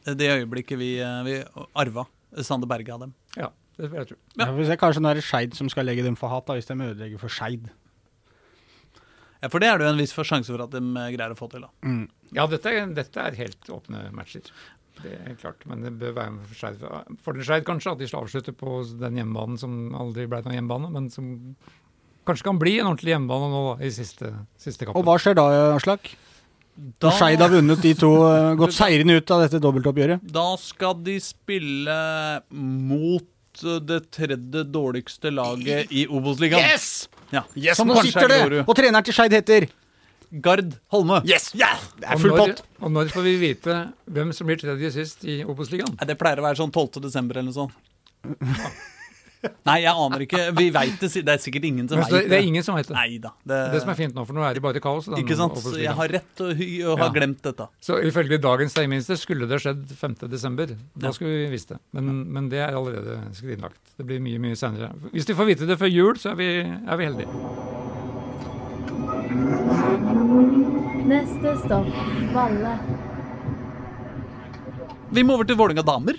Eh, Det øyeblikket vi, eh, vi arva Sander Berge av dem. Ja, det vil jeg tro. Ja, vi ser kanskje nå er det Skeid som skal legge dem for hat, da, hvis de ødelegger for Skeid. Ja, For det er det jo en viss for sjanse for at de eh, greier å få til. da. Mm. Ja, dette er, dette er helt åpne matcher. Det er klart. Men det bør være for Skeid fordel Skeid kanskje, at de skal avslutte på den hjemmebanen som aldri ble noen hjemmebane, men som kanskje kan bli en ordentlig hjemmebane nå da, i siste, siste kampen. Og hva skjer da, Aslak? Når Skeid har vunnet de to, eh, gått seirende ut av dette dobbeltoppgjøret? Da skal de spille mot eh, det tredje dårligste laget i Obos-ligaen. Yes! Ja. Yes, Som nå sitter er det! Og treneren til Skeid heter Gard Holme. Yes! Yeah! Det er full pott! og når får vi vite hvem som blir tredje sist i Obos-ligaen? Det pleier å være sånn 12. desember eller noe sånt. Nei, jeg aner ikke. Vi vet det, det er sikkert ingen som veit vet det, det er ingen som vet det. Neida, det... Det som er fint nå, for nå er det bare kaos. Den, Ikke sant? Obos-ligaen. Jeg har rett og, og har Ja. glemt dette. Så ifølge dagens terminster skulle det skjedd 5. desember. Da skulle vi visst det. Men, men det er allerede skrinlagt. Det blir mye mye senere. Hvis de får vite det før jul, så er vi, er vi heldige. Neste stopp Valle. Vi må over til Vålerenga damer.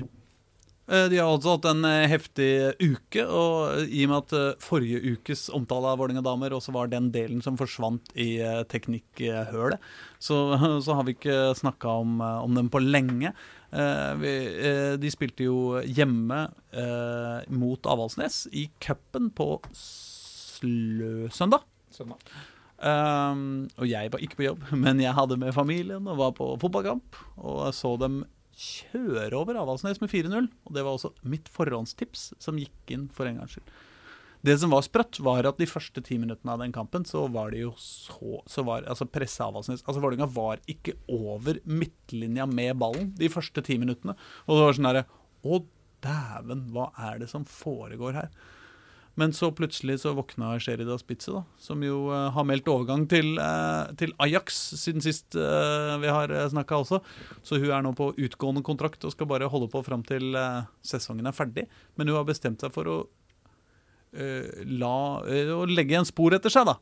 Eh, De har altså hatt en eh, heftig uke, og i og med at eh, forrige ukes omtale av Vålerenga damer også var den delen som forsvant i eh, teknikkhølet, så, så har vi ikke snakka om, eh, om dem på lenge. Eh, Vi, eh, de spilte jo hjemme eh, mot Avaldsnes i cupen på søndag. Um, og jeg var ikke på jobb, men jeg hadde med familien og var på fotballkamp. Og så dem kjøre over Avaldsnes med 4-0. Og det var også mitt forhåndstips som gikk inn for en gangs skyld. Det som var sprøtt, var at de første ti minuttene av den kampen, så var det jo så, så var, altså presse Avaldsnes Altså Vålerenga var ikke over midtlinja med ballen de første ti minuttene. Og det var sånn derre Å, dæven, hva er det som foregår her? Men så plutselig så våkna Sherida Spitze, da, som jo uh, har meldt overgang til, uh, til Ajax siden sist uh, vi har snakka også. Så hun er nå på utgående kontrakt og skal bare holde på fram til sesongen er ferdig. Men hun har bestemt seg for å, la, å legge en spor etter seg, da.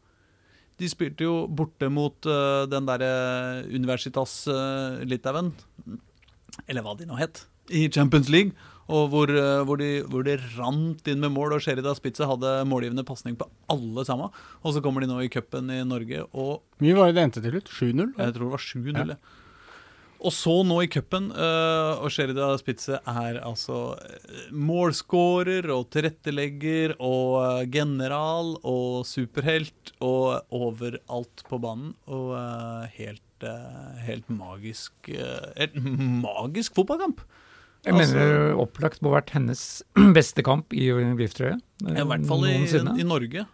De spilte jo borte mot den derre Universitas Litauen, eller hva de nå het, i Champions League. Og hvor, eh, hvor, de, hvor de, rant inn med mål, og Sherida Spitze hadde målgivende pasning på alle sammen. Og så kommer de nå i cupen i Norge, og mye var det det endte til slutt? 7-0? jeg tror det var 7-0. ja. Og så nå i cupen, uh, og Sherida Spitze er altså øh, målskårer og tilrettelegger og general og superhelt og overalt på banen. Og uh, helt, uh, helt magisk Helt magisk fotballkamp! Jeg Altså- mener opplagt må ha vært hennes beste kamp i VIF-trøye. I hvert fall i, i Norge.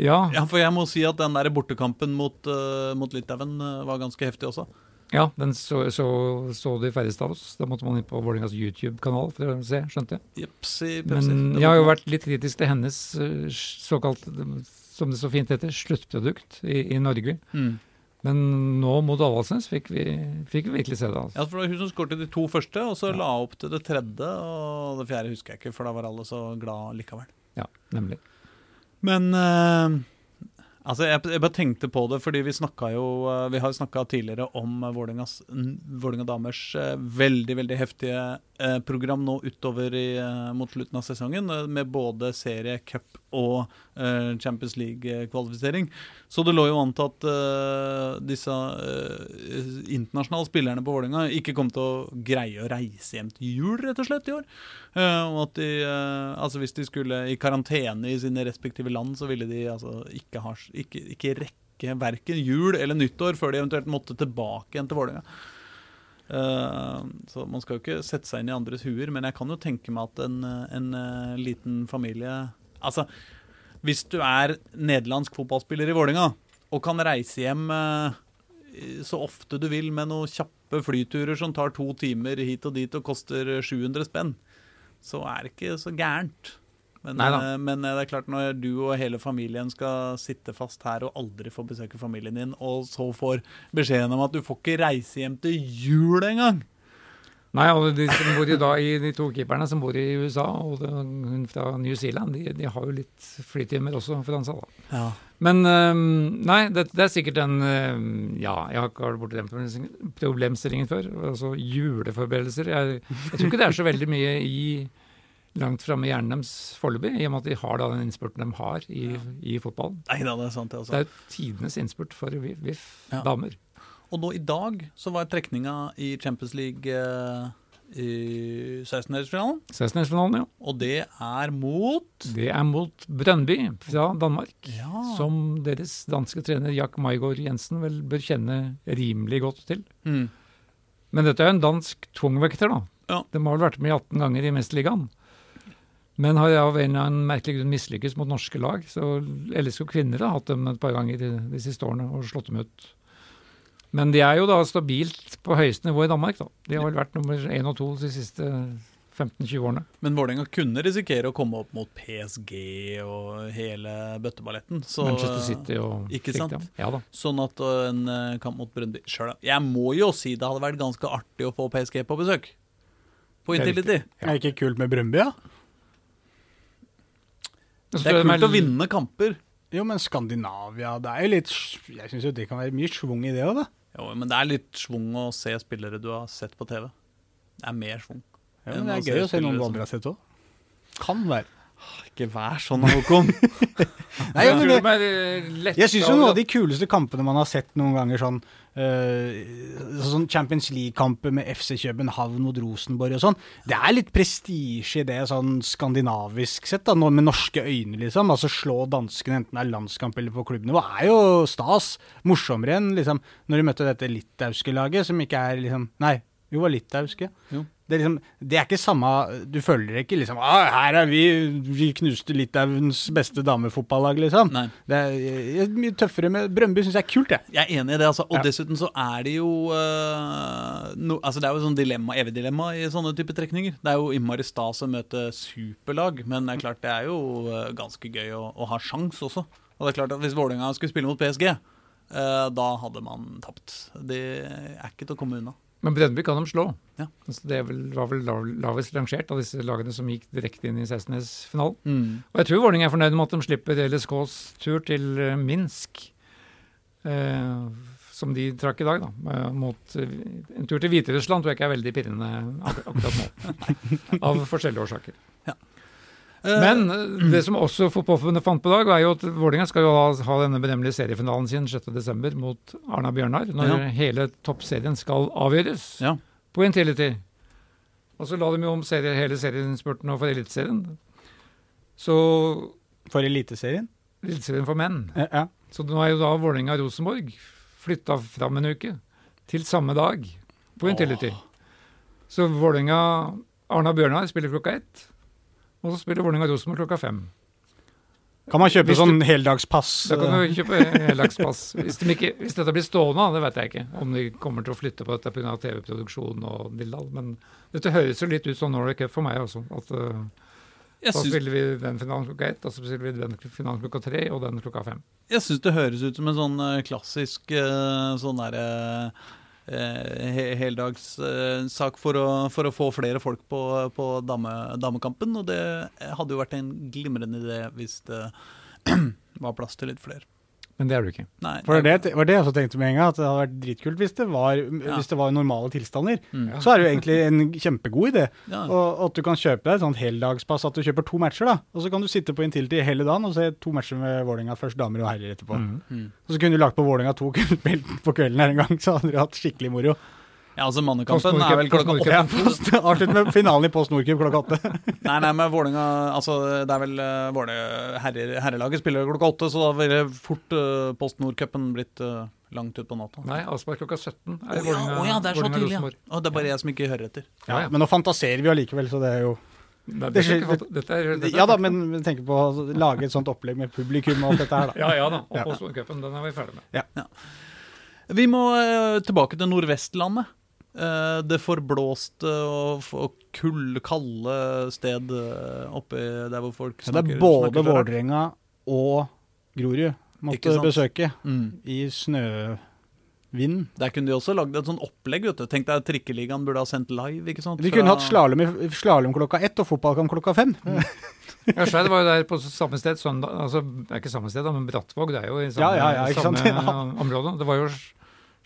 Ja, Ja, for jeg må si at den der bortekampen mot, uh, mot Litauen uh, var ganske heftig også. ja, den så, så, så de færreste av oss. Da måtte man inn på Vålerengas YouTube-kanal for å se, skjønte jeg. Jepsi, pepsi. Men jeg har jo vært litt kritisk til hennes uh, såkalt, som det så fint heter, sluttprodukt i, i Norge. mm. Men nå mot Avaldsnes fikk vi, fikk vi virkelig se det. Altså. Ja, for det var hun som skåret de to første, og så la opp til det tredje. Og det fjerde husker jeg ikke, for da var alle så glad likevel. Ja, nemlig. Men eh, altså, jeg, jeg bare tenkte på det, fordi vi snakka jo eh, Vi har snakka tidligere om Vålinga Vålerenga damers eh, veldig, veldig heftige program nå utover i, eh, mot slutten av sesongen, eh, med både serie, cup og eh, Champions League-kvalifisering. Så det lå jo an til at eh, disse eh, internasjonale spillerne på Vålerenga ikke kom til å greie å reise hjem til jul, rett og slett, i år. Eh, og at de, eh, altså Hvis de skulle i karantene i sine respektive land, så ville de altså ikke, ha, ikke, ikke rekke verken jul eller nyttår før de eventuelt måtte tilbake igjen til Vålerenga. Eh, så man skal jo ikke sette seg inn i andres huer, men jeg kan jo tenke meg at en, en eh, liten familie Altså, hvis du er nederlandsk fotballspiller i Vålinga, og kan reise hjem eh, så ofte du vil med noen kjappe flyturer som tar to timer hit og dit og koster 700 spenn, så er det ikke så gærent. Men, eh, men eh, det er klart når du og hele familien skal sitte fast her og aldri få besøke familien din, og så får beskjeden om at du får ikke reise hjem til jul engang Nei, og de som bor i, da, i de to keeperne som bor i USA, og det, hun fra New Zealand, de, de har jo litt flytimer også for da. Ja. Men øhm, nei, det, det er sikkert en øhm, Ja, jeg har ikke vært borti den problemstillingen før. Altså juleforberedelser. Jeg, jeg tror ikke det er så veldig mye i langt framme i hjernen deres foreløpig, i og med at de har da den innspurten de har i, i fotballen. Nei da, det er sant, det også. Det er tidenes innspurt for VIF, Ja. damer. Og nå i dag så var trekninga i Champions League eh, i 16-årsfinalen. 16-finalen, ja. Og det er mot Det er mot Brøndby fra Danmark. Ja. Som deres danske trener Jack Maigård Jensen vel bør kjenne rimelig godt til. Mm. Men dette er jo en dansk tungvekter, da. Ja. De har vel vært med 18 ganger i Mesterligaen. Men har av en eller annen merkelig grunn mislykkes mot norske lag. Så LSK kvinner har hatt dem et par ganger de, de siste årene og slått dem ut. Men de er jo da stabilt på høyeste nivå i Danmark. da. De har vel vært nummer én og to de siste 15-20 årene. Men Vålerenga kunne risikere å komme opp mot PSG og hele bøtteballetten. Så, Manchester City og ikke sant? Ja. ja da. Sånn at uh, en uh, kamp mot Brøndby Sjøl, da. Jeg må jo si det hadde vært ganske artig å få PSG på besøk. På Intility. Er det ikke kult med Brøndby, ja? Det er kult å vinne kamper. Jo, men Skandinavia Det er jo litt Jeg syns jo det kan være mye schwung i det òg, da. Jo, men det er litt schwung å se spillere du har sett på TV. Det er mer schwung. Ja, men det er gøy å se noen du aldri har sett òg. Kan være. Ikke vær sånn, Håkon. Nei, men det, jeg syns jo noen av de kuleste kampene man har sett noen ganger, sånn, uh, sånn Champions League-kamper med FC København mot Rosenborg og sånn, det er litt prestisje i det sånn skandinavisk sett, da, med norske øyne, liksom. Altså slå danskene, enten det er landskamp eller på klubbnivå, er jo stas. Morsommere enn liksom når de møtte dette litauiske laget, som ikke er liksom Nei, jo, var litauiske. Jo. Det er, liksom, det er ikke samme Du føler ikke liksom ah, 'Her er vi, vi knuste Litauens beste damefotballag', liksom. Nei. Det er, mye tøffere med Brøndby syns jeg er kult, jeg. Jeg er enig i det, altså. Og Ja. dessuten så er det jo uh, no, Altså Det er jo sånn dilemma, evig dilemma i sånne type trekninger. Det er jo innmari stas å møte superlag, men det er klart det er jo uh, ganske gøy å, å ha sjans også. Og det er klart at Hvis Vålerenga skulle spille mot PSG, uh, da hadde man tapt. Det er ikke til å komme unna. Men Brøndby kan de slå. Ja. Altså det vel, var vel lav- lavest rangert av disse lagene som gikk direkte inn i 16-finalen. Mm. Og jeg tror Vålerenga er fornøyd med at de slipper LSKs tur til eh, Minsk, eh, som de trakk i dag. da. Eh, mot, eh, en tur til Hviterussland tror jeg ikke er veldig pirrende akkurat nå. av forskjellige årsaker. Eh, Men eh, det som også Fotballforbundet fant på dag, er jo at Vålerenga skal jo ha, ha denne benemmelige seriefinalen sin 6.12. mot Arna-Bjørnar, når Ja. hele toppserien skal avgjøres Ja. på Intility. Og så la de jo om serie, hele serieinnspurten nå for Eliteserien. Så For Eliteserien. Eliteserien for menn. Ja, ja. Så nå er jo da Vålerenga-Rosenborg flytta fram en uke, til samme dag, på Intility. Så Vålerenga Arna Bjørnar spiller klokka ett, og så spiller Vålerenga Rosenborg klokka fem. Kan man kjøpe Hvis du- sånn heldagspass? Da kan eh, du kjøpe heldagspass. Hvis, de ikke, hvis dette blir stående, det vet jeg ikke. Om de kommer til å flytte på dette pga. TV-produksjon og dildal. Men dette høres jo litt ut som Norway Cup for meg også. At uh, Jeg da spiller vi den finalen klokka ett, og så spiller vi den finalen klokka tre, og den klokka fem. jeg syns det høres ut som en sånn øh, klassisk sånn derre eh, heldagssak for, for å få flere folk på, på dame, damekampen. Og det hadde jo vært en glimrende idé hvis det var plass til litt flere. Men det er du ikke. Nei, For det var det jeg også tenkte med en gang, at det hadde vært dritkult hvis det var, hvis det var normale tilstander. Mm. Så er det jo egentlig en kjempegod idé. Ja. Og at du kan kjøpe deg et sånt heldagspass, at du kjøper to matcher, da. Og så kan du sitte på Intility hele dagen og se to matcher med Vålerenga, først damer og herrer etterpå. Mm. Mm. Og så kunne du lagt på Vålerenga to kvelden på kvelden her en gang, så hadde du hatt skikkelig moro. Ja, altså Mannekampen er vel klokka åtte. Ja, Avslutt med finalen i Post Nordcup klokka åtte. Nei, nei, men Vålinga, Altså, det er vel uh, Våle, herrer, Herrelaget spiller klokka åtte, så da ville fort uh, Post Nord-cupen blitt uh, langt utpå natta. Nei, avspark klokka 17 Å oh, ja, å ja, det er så tidlig, ja. Det er bare jeg som ikke hører etter. Ja, ja. Men nå fantaserer vi allikevel, så det er jo Nei, Det det er ikke dette er, dette er Ja da, men vi tenker på å lage et sånt opplegg med publikum og alt dette her, da. Ja, ja da. Og Ja. Post Nord-cupen, den er vi ferdig med. Vi må uh, tilbake til Nordvestlandet. Uh, det forblåste og, og kull, kalde sted oppi oppe der hvor folk snakker. Ja, det er både. Vålerenga og Grorud måtte besøke Mm. i snøvind. Der kunne de også lagd et sånn opplegg. vet du Tenk deg Trikkeligaen burde ha sendt live. ikke sant? Vi Fra- kunne hatt slalåm, i- slalåm klokka ett og fotballkamp klokka fem. Ja, Skeid var jo der på samme sted søndag. Altså, det er ikke samme sted, men Brattvåg det er jo i samme, Ja, ja, ja, samme område. Det var jo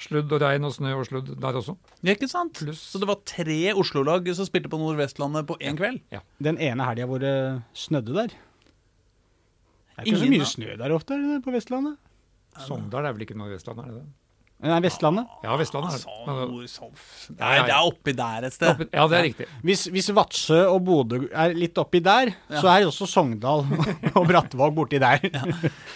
sludd og regn og snø og sludd der også. Ja, ikke sant? Pluss Så det var tre Oslo-lag som spilte på Nordvestlandet på én kveld? Ja. Den ene helga hvor det snødde der. Det er ikke så mye snø der ofte på Vestlandet. Sogndal er vel ikke Nordvestlandet, er det det? Nei, Vestlandet. Ja, Vestlandet Så, det. Men, nord, så, Ja, Nei, det er oppi der et sted. Ja, det er riktig. Hvis, hvis Vadsø og Bodø er litt oppi der, Ja. så er også Sogndal og Brattvåg borti der.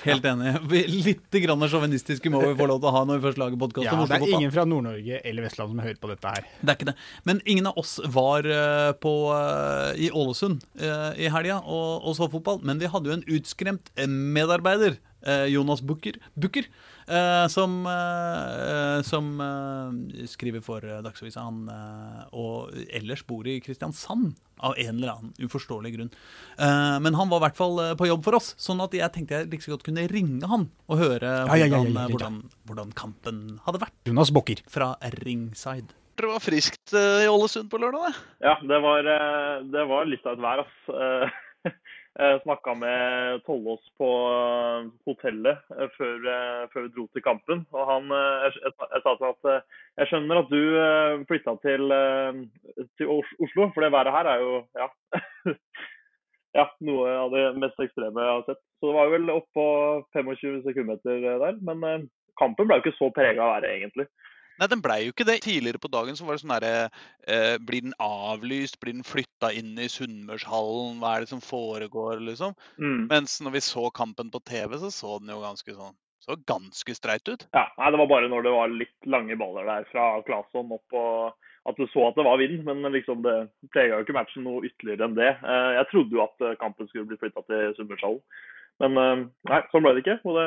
Helt enig. Vi- Litt grann sjåvinistiske må vi få lov til å ha når vi først lager podkast Ja, om det er ingen fra Nord-Norge eller Vestlandet som har hørt på dette her. Det er ikke det. Men ingen av oss var eh, på, eh, i Ålesund eh, i helga og, og så fotball. Men vi hadde jo en utskremt medarbeider, Jonas Bukker, Bukker eh, som, uh, som uh, skriver for Dagsavisen Dagsavisa. Han og ellers bor i Kristiansand av en eller annen uforståelig grunn. Eh, men han var i hvert fall på jobb for oss, sånn at jeg tenkte jeg like så godt kunne ringe han og høre Ja, ja, ja, ja, hvordan, ja, ja. hvordan, hvordan kampen hadde vært Jonas Bokker. fra ringside. Det var friskt i Ålesund på lørdag, det. Ja, det var, det var litt av et vær, ass. Eh, snakka med Tollås på eh, hotellet eh, før, før vi dro til kampen. Og han, jeg, jeg, sa til ham at jeg skjønner at du flytta til, til Oslo, for det været her er jo ja, ja, noe av det mest ekstreme jeg har sett. Så det var vel opp på 25 sekundmeter der. Men kampen ble jo ikke så prega av været, egentlig. Nei, den blei jo ikke det. Tidligere på dagen så var det sånn herre eh, Blir den avlyst? Blir den flytta inn i Sunnmørshallen? Hva er det som foregår, liksom? Mm. Mens når vi så kampen på TV, så så den jo ganske sånn Så ganske streit ut. Ja, nei, Det var bare når det var litt lange baller der fra Claesson opp og at du så at det var vind. Men liksom det prega jo ikke matchen noe ytterligere enn det. Eh, Jeg trodde jo at eh, kampen skulle bli flytta til Sunnmørshallen. Men eh, nei, sånn ble det ikke. Og det,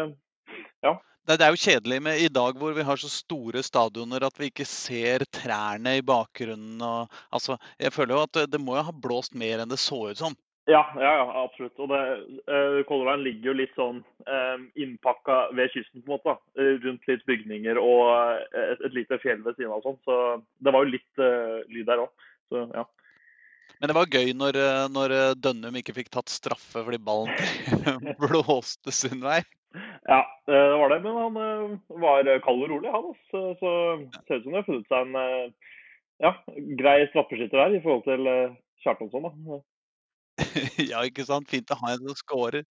Det, det er jo kjedelig med i dag hvor vi har så store stadioner at vi ikke ser trærne i bakgrunnen. Og, altså, jeg føler jo at det, det må jo ha blåst mer enn det så ut som. ja, ja, ja, absolutt. Og det, eh, Color Line ligger jo litt sånn eh, innpakka ved kysten, på en måte. da. Rundt litt bygninger og eh, et, et lite fjell ved siden av og sånn. Så det var jo litt eh, lyd der òg. Så ja. Men det var gøy når, eh, når eh, Dønnum ikke fikk tatt straffe fordi ballen blåste sin vei. Ja, eh, det var det. Men han eh, var kald og rolig, han. Så, Så ser ut som det har funnet seg en eh, ja, grei straffeskytter der i forhold til eh, Kjartansson. da. ja, ikke sant? Fint å ha en som scorer.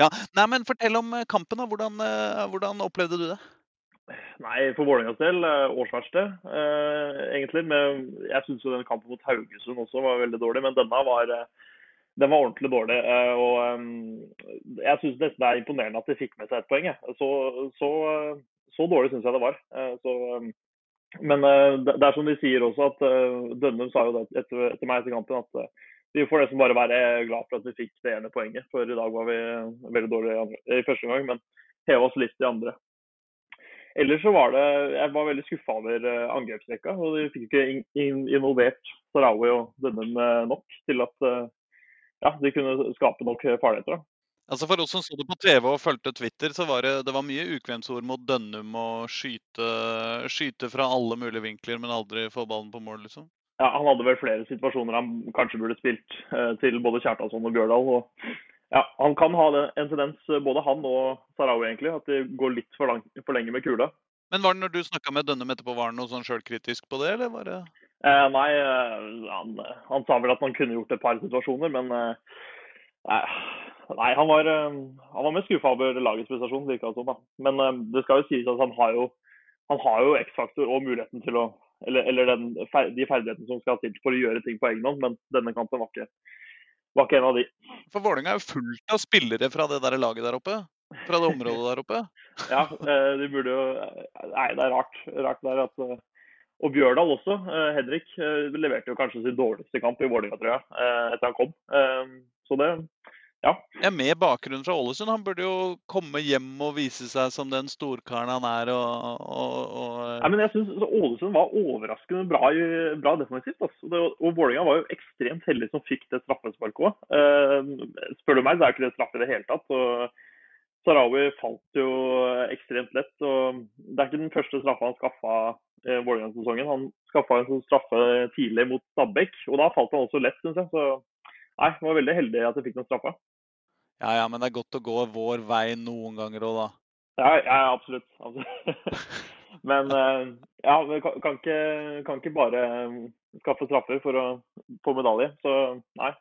Ja, nei, men Fortell om eh, kampen. da. Hvordan, eh, hvordan opplevde du det? Nei, for Vålerengas del eh, årsverste, eh, egentlig. Men jeg syns jo den kampen mot Haugesund også var veldig dårlig, men denne var, eh, den var ordentlig dårlig. eh, og eh, Jeg syns nesten det er imponerende at de fikk med seg et poeng. Så, så, så dårlig syns jeg det var. Eh, så, men det er som de sier også, at Dønnum sa jo det etter, etter meg etter kampen at vi får nesten bare være glad for at vi fikk det ene poenget. For i dag var vi veldig dårlige i, andre, i første omgang, men heva oss litt i andre. Ellers så var det Jeg var veldig skuffa over angrepsrekka. og De fikk ikke in, in, involvert Sarawi og Dønnum nok til at ja, de kunne skape nok farligheter. da. Altså For oss som så det på TV og fulgte Twitter, så var det, det var mye ukvemsord mot Dønnum og skyte, skyte fra alle mulige vinkler, men aldri få ballen på mål, liksom. Ja, Han hadde vel flere situasjoner han kanskje burde spilt eh, til både Kjartansson og Bjørdal. og ja, Han kan ha en tendens, eh, både han og Sarawi, egentlig, at de går litt for, lang, for lenge med kula. Men var det når du snakka med Dønnum etterpå, var det noe sånn sjølkritisk på det, eller var det Eh, nei, eh, han, han sa vel at han kunne gjort et par situasjoner, men eh, nei, han var, eh, han var mest skuffa over lagets prestasjon, virka det som. Men eh, det skal jo sies at han har jo, han har jo X-faktor og muligheten til å Eller, eller den, de ferdighetene som skal til for å gjøre ting på egen hånd, men denne kampen var ikke, var ikke en av de. For Vålerenga er jo fullt av spillere fra det der laget der oppe. Fra det området der oppe. Ja, eh, de burde jo Nei, det er rart, rart der at Og Bjørdal også. eh, Henrik eh, leverte jo kanskje sin dårligste kamp i Vålerenga, tror jeg, eh, etter han kom. Så det Ja, Med bakgrunn fra Ålesund. Han burde jo komme hjem og vise seg som den storkaren han er. og, og, og Nei, men jeg synes Ålesund var overraskende bra, bra defensivt. Altså. Og Vålerenga var jo ekstremt heldig som fikk det straffesparket òg. Eh, spør du meg, så er ikke det straff i det hele tatt. Og Sarawi falt jo ekstremt lett. og Det er ikke den første straffa han skaffa eh, Vålerenga-sesongen. Han skaffa en sånn straffe tidlig mot Stabæk, og da falt han også lett, syns jeg. Så nei, jeg var veldig heldig at jeg fikk noen straffer. Ja, ja, men det er godt å gå vår vei noen ganger òg, da. Ja, ja absolutt. absolutt. Men eh, ja, vi kan, kan, ikke, kan ikke bare eh, skaffe straffer for å få medalje. Så nei.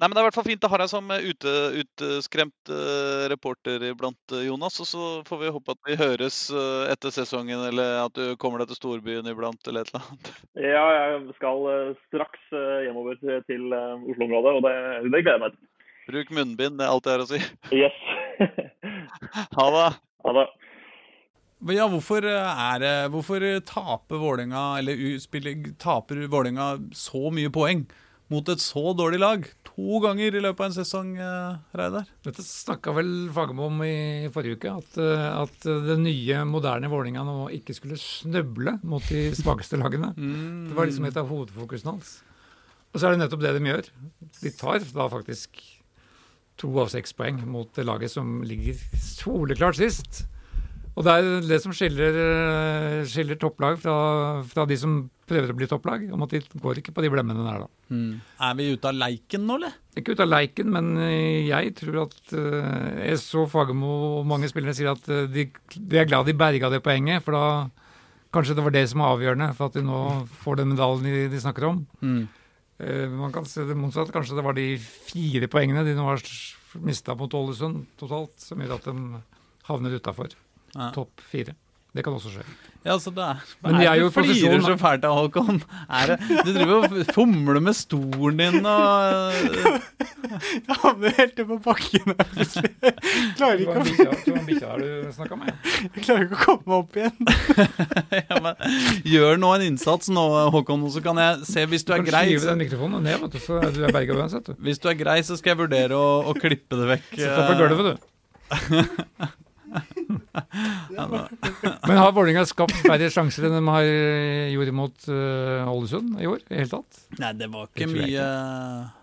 Nei, men Det er i hvert fall fint å ha deg som eh, ute, uteskremt eh, reporter iblant, eh, Jonas. Og så får vi håpe at vi høres eh, etter sesongen, eller at du kommer deg til storbyen iblant, eller et eller annet. Ja, jeg skal eh, straks eh, hjemover til til, eh, Oslo-området, og det, det gleder jeg meg til. Bruk munnbind, det er alt jeg har å si. Yes. Ha det. ha det. Men Ja, hvorfor er det Hvorfor taper Vålinga, Eller u- spiller, taper Vålerenga så mye poeng mot et så dårlig lag? To ganger i løpet av en sesong, eh, Reidar. Dette snakka vel Fagermo om i forrige uke, at, eh, at det nye, moderne Vålerenga nå ikke skulle snøble mot de svakeste lagene. Det var liksom et av hovedfokusene hans. Og så er det nettopp det de gjør. De tar da faktisk to av seks poeng mot det laget som ligger soleklart sist. Og det er det som skiller, skiller topplag fra, fra de som prøver å bli topplag, om at de går ikke på de blemmene der, da. Er vi ute av leiken nå, eller? Ikke ute av leiken, men eh, jeg tror at eh, Jeg så Fagermo og mange spillere sier at eh, de, de er glad de berga det poenget, for da kanskje det var det som var avgjørende for at de nå får den medaljen de, de snakker om. Mm. Man kan se det motsatt. Kanskje det var de fire poengene de nå har mista mot Ålesund totalt, som gjør at de havner utafor Ja. topp fire. Det kan også skje. Ja, så det er, Men de er jo i du flirer så fælt av Håkon. Er det, du driver og fomler med stolen din og Jeg havner helt ned på bakken her plutselig. Klarer ikke, å- bikkja du snakka med? jeg klarer ikke å komme meg opp igjen. ja, men, Gjør nå en innsats nå, Håkon, så kan jeg se hvis du Du er kan grei. skyve Så, den mikrofonen ned, vet du, så er du er berga uansett. Du. hvis du er grei, så skal jeg vurdere å, å klippe det vekk. Sett deg på eh, gulvet, du. Men har Vålerenga skapt færre sjanser enn de har eh, gjort mot Ålesund uh, i år? I hele tatt? Nei, det var ikke mye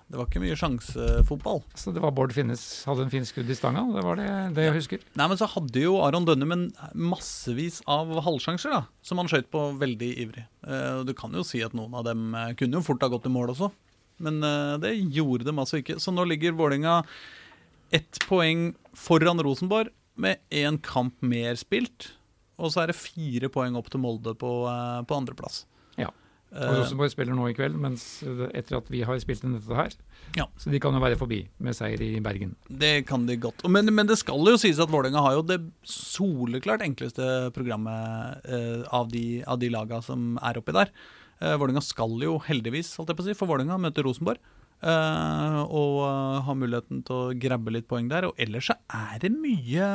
Det var ikke mye sjansefotball. Så det var Bård Finnes hadde en fin skudd i stanga. Det var det, det jeg husker. Nei, men så hadde jo Aron Dønnum massevis av halvsjanser, da, som han skøyt på veldig ivrig. Eh, og Du kan jo si at noen av dem eh, kunne jo fort ha gått i mål også, men uh, det gjorde dem altså ikke. Så nå ligger Vålerenga ett poeng foran Rosenborg med én kamp mer spilt. Og så er det fire poeng opp til Molde på, eh, på andreplass. Ja. Og Rosenborg spiller nå i kveld, mens etter at vi har spilt inn dette her. Ja. Så de kan jo være forbi med seier i Bergen. Det kan de godt. Men, men det skal jo sies at Vålerenga har jo det soleklart enkleste programmet eh, av, de, av de laga som er oppi der. Eh, Vålerenga skal jo heldigvis, holdt jeg på å si, for Vålerenga møte Rosenborg. Eh, og eh, ha muligheten til å grabbe litt poeng der. Og ellers så er det mye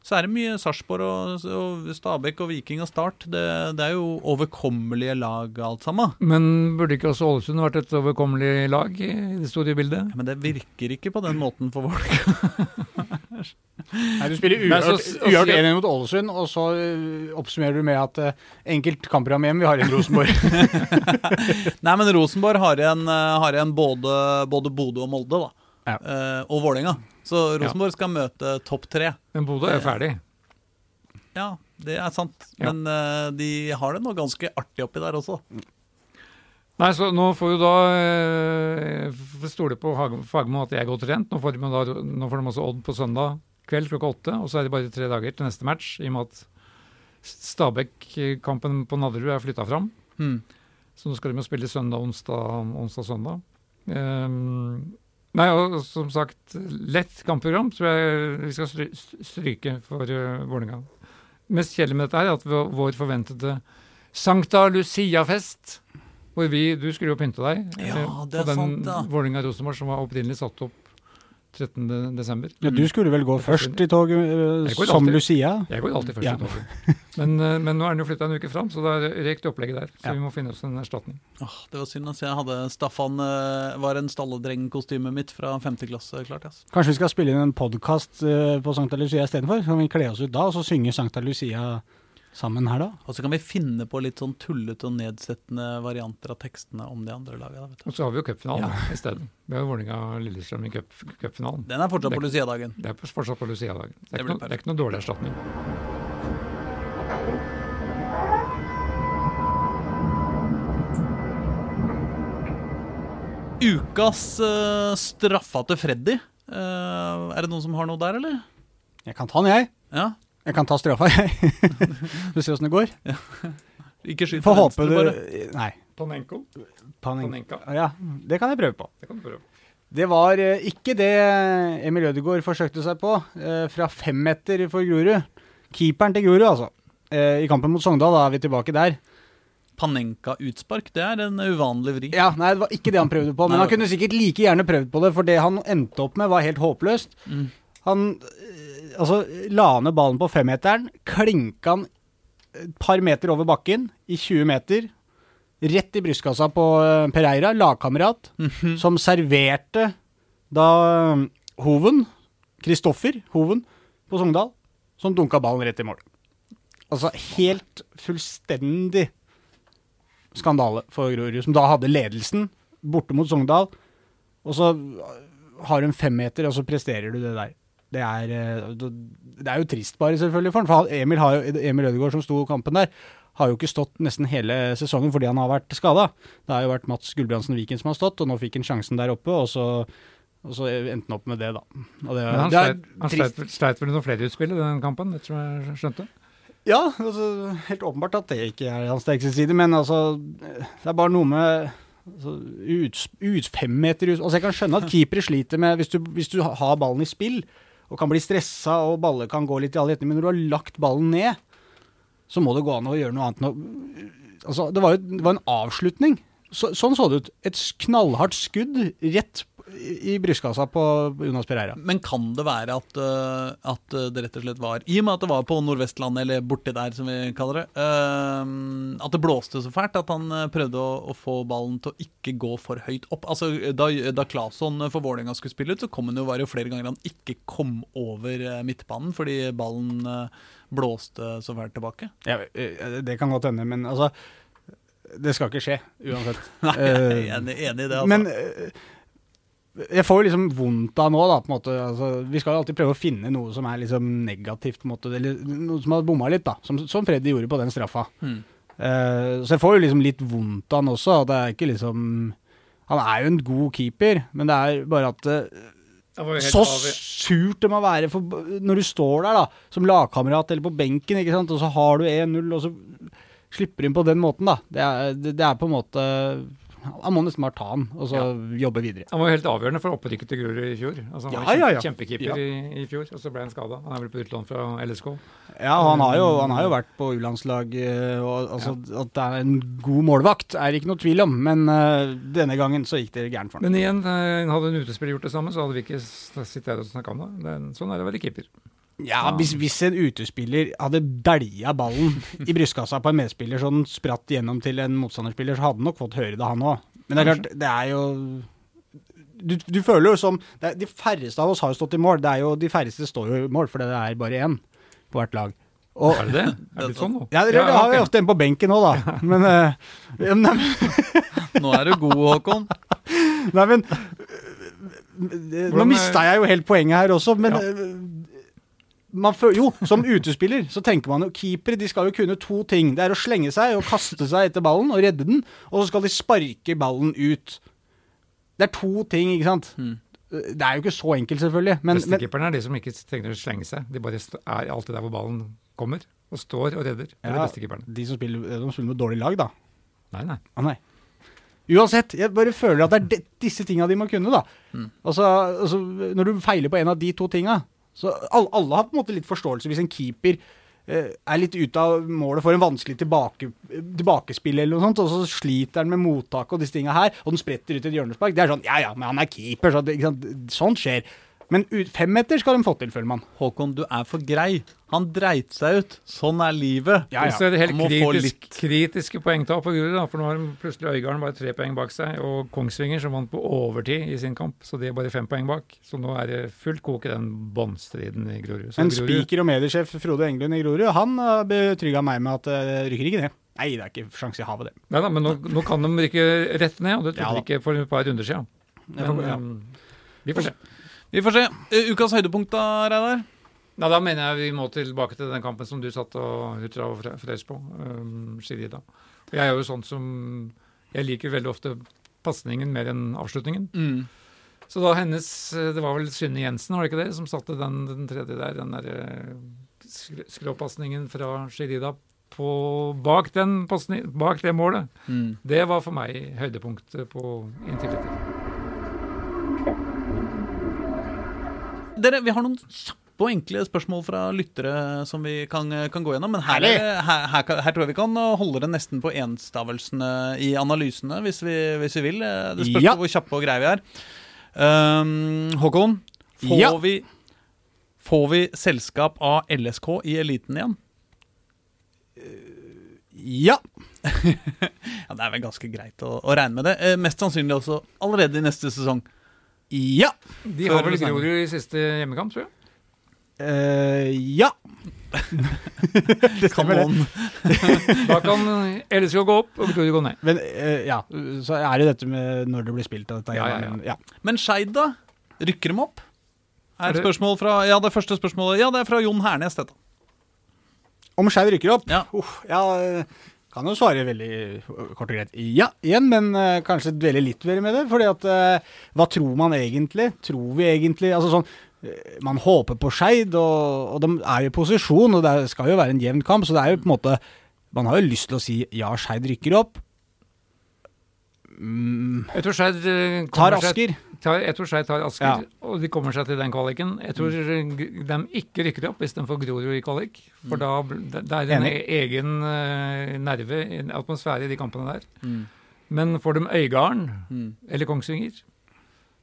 så er det mye Sarpsborg og, og Stabæk og Viking og Start. Det, det er jo overkommelige lag alt sammen. Men burde ikke også Ålesund vært et overkommelig lag i det store bildet? Ja, men det virker ikke på den måten for folk. Nei, Du spiller uavgjort og uavgjort si- 1-1 mot Ålesund, og så øh, oppsummerer du med at uh, enkelt kampprogram hjem, vi har igjen Rosenborg. Nei, men Rosenborg har igjen, eh, har igjen både, både Bodø og Molde, da. Ja. Uh, og Vålerenga. Så Rosenborg skal møte topp tre. Men Bodø er ferdig. Ja, det er sant. Men uh, de har det nå ganske artig oppi der også. Nei, så nå får jo da f- stole på Fagermo at jeg er godt trent. Nå får, de da, nå får de også Odd på søndag kveld klokka åtte, og så er det bare tre dager til neste match, i og med at Stabæk-kampen på Nadderud er flytta fram. Hmm. Så nå skal de jo spille søndag, onsdag, onsdag, søndag. Ehm, nei, og som sagt, lett kampprogram tror jeg vi skal stryke for uh, Vålerenga. Mest kjedelig med dette er at vår forventede Sankta Lucia-fest, hvor vi Du skulle jo pynte deg Ja, eh, på den. Vålerenga-Rosenborg som var opprinnelig satt opp 13. desember. Ja, du skulle vel gå først i toget uh, som alltid. Lucia? Jeg går alltid først Ja. i toget. Men, uh, men nå er den jo flytta en uke fram, så da røyk det opplegget der. Så Ja. vi må finne oss en erstatning. Åh, det var synd. Altså. Jeg hadde Staffan uh, var en stalledrengkostymet mitt fra 5. klasse klart. Altså. Kanskje vi skal spille inn en podkast på Sankta Lucia istedenfor? Kan vi kle oss ut da, og så synge Sankta Lucia sammen her da? Og så kan vi finne på litt sånn tullete og nedsettende varianter av tekstene om de andre laga. Og så har vi jo cupfinalen i stedet. Vi har Vålerenga-Lillestrøm i cup- cupfinalen. Den er fortsatt på Det- Lucia-dagen. Det er fortsatt på Lucia-dagen. Det, Det det er ikke noe dårlig erstatning. Ukas uh, straffa til Freddy. Uh, er det noen som har noe der, eller? Jeg kan ta den, jeg. Ja. Jeg kan ta straffa, jeg. du ser åssen det går. Ikke skyt på venstre, bare. Nei. Panenko. Panenka. Ja, det kan jeg prøve på. Det kan du prøve. på. Det var eh, ikke det Emil Ødegaard forsøkte seg på eh, fra femmeter for Grorud. Keeperen til Grorud, altså. Eh, I kampen mot Sogndal, da er vi tilbake der. Panenka-utspark, det er en uvanlig vri. Ja, Nei, det var ikke det han prøvde på. Men Nei, han kunne sikkert like gjerne prøvd på det, for det han endte opp med, var helt håpløst. Mm. Han eh, altså, la ned ballen på femmeteren, klinka han et par meter over bakken i 20 meter. Rett i brystkassa på eh, Pereira, lagkamerat, Mhm. som serverte da eh, Hoven, Kristoffer Hoven, på Sogndal, som dunka ballen rett i mål. Altså helt fullstendig skandale for Grorud, som da hadde ledelsen borte mot Sogndal. Og så har du en femmeter, og så presterer du det der. Det er, eh, det er jo trist bare, selvfølgelig, for han. Emil, har Emil Ødegaard, som sto kampen der, har jo ikke stått nesten hele sesongen fordi han har vært skada. Det har jo vært Mats Gulbrandsen Viken som har stått, og nå fikk han sjansen der oppe, og så, og så endte han opp med det, da. Og det, Men han det sleit, han sleit vel noen flere utspill i den kampen, etter som jeg skjønte? Ja, altså, helt åpenbart at det ikke er hans sterkeste side, men altså Det er bare noe med altså, ut, ut fem meter ut Altså, jeg kan skjønne at keepere sliter med hvis du, hvis du har ballen i spill og kan bli stressa og baller kan gå litt i alle retninger, men når du har lagt ballen ned, så må det gå an å gjøre noe annet Altså, det var jo det var en avslutning. Så, sånn så det ut. Et knallhardt skudd rett i brystkassa på Jonas Pereira. Men kan det være at, øh, at det rett og slett var I og med at det var på Nordvestlandet, eller borti der, som vi kaller det, øh, at det blåste så fælt at han prøvde å, å få ballen til å ikke gå for høyt opp. Altså, Da, da Claesson for Vålerenga skulle spille ut, så kom han jo var jo flere ganger han ikke kom over midtbanen fordi ballen blåste så fælt tilbake. Ja, eh, det kan godt hende, men altså Det skal ikke skje, uansett. Nei, jeg er Eh, enig, i det. altså. Men eh, jeg får jo liksom vondt av nå, da. på en måte. Altså, vi skal jo alltid prøve å finne noe som er liksom negativt, på en måte, eller noe som har bomma litt, da. Som, som Freddy gjorde på den straffa. Mm. Uh, så jeg får jo liksom litt vondt av han også. At Det er ikke liksom Han er jo en god keeper, men det er bare at helt så surt det må være for, når du står der da, som lagkamerat eller på benken, ikke sant? og så har du 1-0, og så slipper du inn på den måten. da. Det er, det, det er på en måte Han må nesten bare ta den, og så jobbe videre. Han var jo helt avgjørende for opprykket til Grorud i fjor. Altså, han Ja, var ja, ja. kjempekeeper Ja. i, i fjor, og så ble han skada. Han er vel på utlån fra LSK. Ja, han har jo, han har jo vært på U-landslag, eh, altså, at det er en god målvakt, er det ikke noe tvil om. Men uh, denne gangen så gikk det gærent for han. Men igjen, eh, hadde en utespiller gjort det samme, så hadde vi ikke sittet her og snakka om det. Sånn er det å være keeper. Ja, hvis, hvis en utespiller hadde dælja ballen i brystkassa på en medspiller så den spratt gjennom til en motstanderspiller, så hadde han nok fått høre det, han òg. Men det er klart, det er jo du, du føler jo som det er, De færreste av oss har jo stått i mål. Det er jo, de færreste står jo i mål, for det er bare én på hvert lag. Og, Er det det? Er det sånn nå? ja, det, det har vi ofte en på benken òg, da. Men, uh, ja, men- Nå er du god, Håkon. Nei, men Nå Hvordan, mista jeg jo helt poenget her også, men Ja. Man føler, Jo, som utespiller så tenker man jo keepere de skal jo kunne to ting. Det er å slenge seg og kaste seg etter ballen og redde den, og så skal de sparke ballen ut. Det er to ting, ikke sant. Mm. Det er jo ikke så enkelt, selvfølgelig. Men, Bestekeeperne er de som ikke trenger å slenge seg. De bare er alltid der hvor ballen kommer, og står og redder. Det er de de som spiller, de spiller med dårlig lag, da. Nei, nei. Ah, nei. Uansett, jeg bare føler at det er de, disse tinga de må kunne, da. Mm. Altså, altså, når du feiler på en av de to tinga så alle, alle har på en måte litt forståelse hvis en keeper eh, er litt ute av målet for en vanskelig tilbake, tilbakespill eller noe sånt, og så sliter han med mottak og disse tinga her, og den spretter ut et hjørnespark. Det er sånn, ja ja, men han er keeper, så det, sånt skjer. Men femmeter skal de få til, føler man. Håkon, du er for grei. Han dreit seg ut. Sånn er livet. Ja, ja. Så er det helt kritisk, kritiske poengtap på Grorud. For nå har de plutselig Øygarden bare tre poeng bak seg, og Kongsvinger som vant på overtid i sin kamp, så de er bare fem poeng bak. Så nå er det fullt kok i den båndstriden i Grorud. En Men spiker og mediesjef Frode Englund i Grorud, han har betrygga meg med at det rykker ikke ned. Nei, det er ikke sjanse i havet, det. Nei da, men nå, nå kan de rykke rett ned, og det Ja trodde de ikke for et par runder siden. Men ja. um, vi får se. Vi får se. Eh, Ukas høydepunkt, da, Reidar? Ja, da mener jeg vi må tilbake til den kampen som du satt og hutra og fre- frøs på, um, Shirida. Jeg er jo sånn som Jeg liker veldig ofte pasningen mer enn avslutningen. Mm. Så da hennes eh, Det var vel Synne Jensen, var det ikke det, som satte den, den tredje der, den derre skråpasningen fra Shirida på bak, den, bak det målet. Mm. Det var for meg høydepunktet på Intility. Dere, vi har noen kjappe og enkle spørsmål fra lyttere som vi kan, kan gå gjennom. Men her, er her, her, her tror jeg vi kan holde det nesten på enstavelsene i analysene, hvis vi, hvis vi vil. Det spørs Ja. hvor kjappe og greie vi er. Um, Håkon, får, Ja. vi, får vi selskap av LSK i eliten igjen? Ja. Ja, Det er vel ganske greit å, å regne med det. Eh, mest sannsynlig også allerede i neste sesong. Ja. De har vel? Grorud i siste hjemmekamp, tror jeg. Uh, ja. det stemmer, det. Da kan LSK gå opp og Grorud gå ned. Men uh, ja, så er det dette med når det blir spilt. Dette, Ja, ja, ja. men- ja. Men Skeid, da? Rykker de opp? Er et det- spørsmål fra, ja, det første spørsmålet Ja, det er fra Jon Hernes, dette. Om Skeid rykker opp? Ja. Uff, ja, kan jo svare veldig kort og greit ja igjen, men uh, kanskje dvele litt mer med det. fordi at uh, hva tror man egentlig? Tror vi egentlig Altså sånn uh, Man håper på Skeid, og, og de er i posisjon, og det skal jo være en jevn kamp, så det er jo på en måte Man har jo lyst til å si ja, Skeid rykker opp. Mm, Jeg tror Skeid eh, tar Asker. Tar- Jeg tror Skeid tar Asker, Ja. og de kommer seg til den kvaliken. Jeg tror Mm. de ikke rykker opp hvis de får Grorud i kvalik. For da bl- det er en Enig. e- egen eh, nerve, en atmosfære i de kampene der. Mm. Men får de Øygarden Mm. eller Kongsvinger,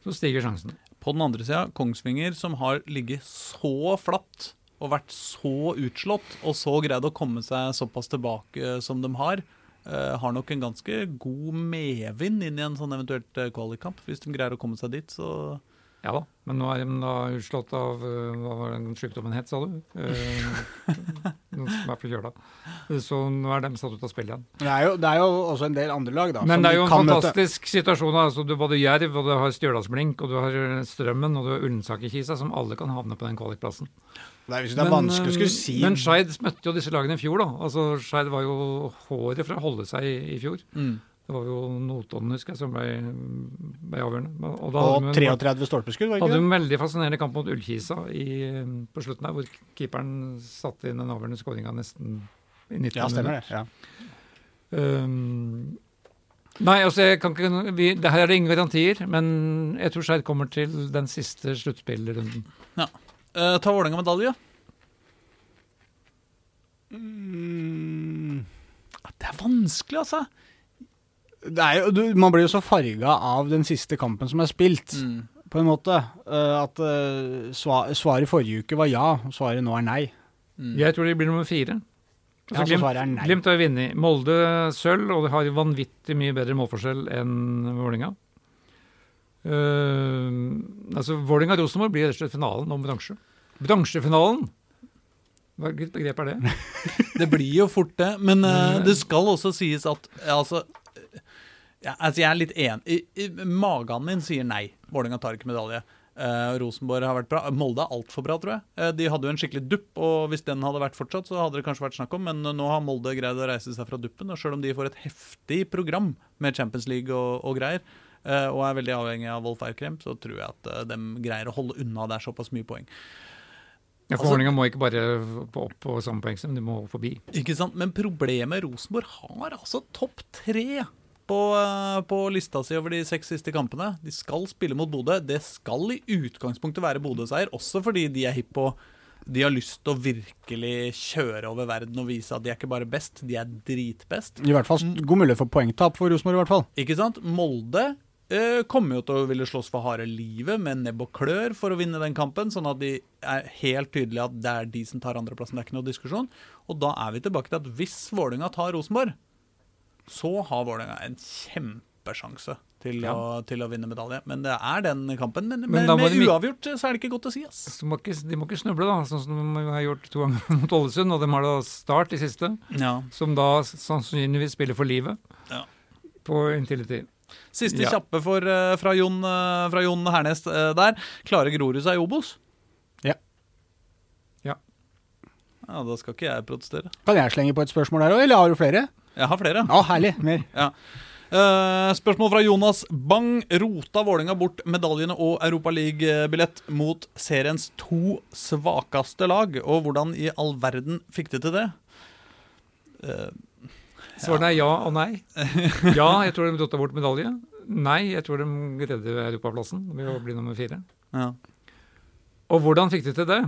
så stiger sjansen. På den andre sida, Kongsvinger, som har ligget så flatt og vært så utslått, og så greid å komme seg såpass tilbake som de har, har nok en ganske god medvind inn i en sånn eventuelt eh, kvalikkamp. Hvis de greier å komme seg dit, så Ja da, men nå er de da utslått av eh, hva var den sykdommen het, sa du? Eh, Noen som er forkjøla. Så nå er de satt ut av spill igjen. Det er, jo, det er jo også en del andre lag, da. Men som det er jo en fantastisk møte. situasjon. Altså, du har både Jerv, og du har Stjørdalsblink, og du har Strømmen og du har Ullensaker-Kisa, som alle kan havne på den kvalikplassen. Det er, det er vanskelig å skulle si Men Skeid møtte jo disse lagene i fjor, da. Altså, Skeid var jo håret fra å holde seg i, i fjor. mm. Det var jo Notodden, husker jeg, som ble, ble avgjørende. Og da Og hadde de en- 33 stolpeskudd, var ikke det hadde en veldig fascinerende kamp mot Ullkisa i, på slutten der, hvor keeperen satte inn den avgjørende skåringa nesten i 90 Ja, stemmer minutter. det. Ja. Um, nei, altså jeg kan ikke vi, det Her er det ingen garantier, men jeg tror Skeid kommer til den siste sluttspillrunden. Eh, Ta Vålerenga medalje. Mm, Det er vanskelig, altså. det er jo, du, man blir jo så farga av den siste kampen som er spilt, Mm. på en måte. Uh, at uh, sva, svaret forrige uke var ja, og svaret nå er nei. Mm. Jeg tror de blir nummer fire. Ja, Altså, så Glimt, er. Glimt har vunnet. Molde sølv, og de har vanvittig mye bedre målforskjell enn Vålinga. Uh, altså, Vålinga-Rosenborg blir rett og slett finalen om bransje. Bransjefinalen! Slags begrep er det? Det blir jo fort det, men uh, det skal også sies at altså, ja, altså Jeg er litt enig. I, i, magen min sier nei. Vålerenga tar ikke medalje. Uh, Rosenborg har vært bra. Molde er altfor bra, tror jeg. Uh, de hadde jo en skikkelig dupp, og hvis den hadde vært fortsatt, så hadde det kanskje vært snakk om, men nå har Molde greid å reise seg fra duppen. Og selv om de får et heftig program med Champions League og, og greier, og er veldig avhengig av Wolf Eikrem, så tror jeg at eh, de greier å holde unna der såpass mye poeng. Ja, for Altså- må ikke bare opp på samme poeng som de må forbi. Ikke sant? Men problemet Rosenborg har altså topp tre på, eh, på lista si over de seks siste kampene. De skal spille mot Bodø. Det skal i utgangspunktet være Bodø-seier, også fordi de er hipp på De har lyst til å virkelig kjøre over verden og vise at de er ikke bare best, de er dritbest. I hvert fall god mulighet for poengtap for Rosenborg, i hvert fall. Ikke sant? Molde eh, kommer jo til å ville slåss for harde livet med nebb og klør for å vinne den kampen, sånn at de er helt tydelige at det er de som tar andreplassen. Det er ikke noe diskusjon. Og da er vi tilbake til at hvis Vålerenga tar Rosenborg, så har Vålerenga en kjempesjanse til, Ja. å, til å vinne medalje. Men det er den kampen. Men, Men med de- uavgjort så er det ikke godt å si, ass. De må ikke, de må ikke snuble, da, sånn som de har gjort to ganger mot Ålesund. Og de har da Start i siste, Ja. som da sannsynligvis spiller for livet Ja. på Intility. Siste Ja. kjappe for, eh, fra, Jon, eh, fra Jon Hernes eh, der. Klarer Grorud seg i Obos? Ja. Ja. Ja, Da skal ikke jeg protestere. Kan jeg slenge på et spørsmål der òg, eller har du flere? Jeg har flere. Ja, herlig. Mer. Eh, spørsmål fra Jonas Bang. Rota Vålinga bort medaljene og Europaliga-billett mot seriens to svakeste lag? Og hvordan i all verden fikk de til det? Eh, Svarene er ja og nei. Ja, jeg tror de rota bort medalje. Nei, jeg tror de redde europaplassen ved å bli nummer fire. Ja. Og hvordan fikk de til det?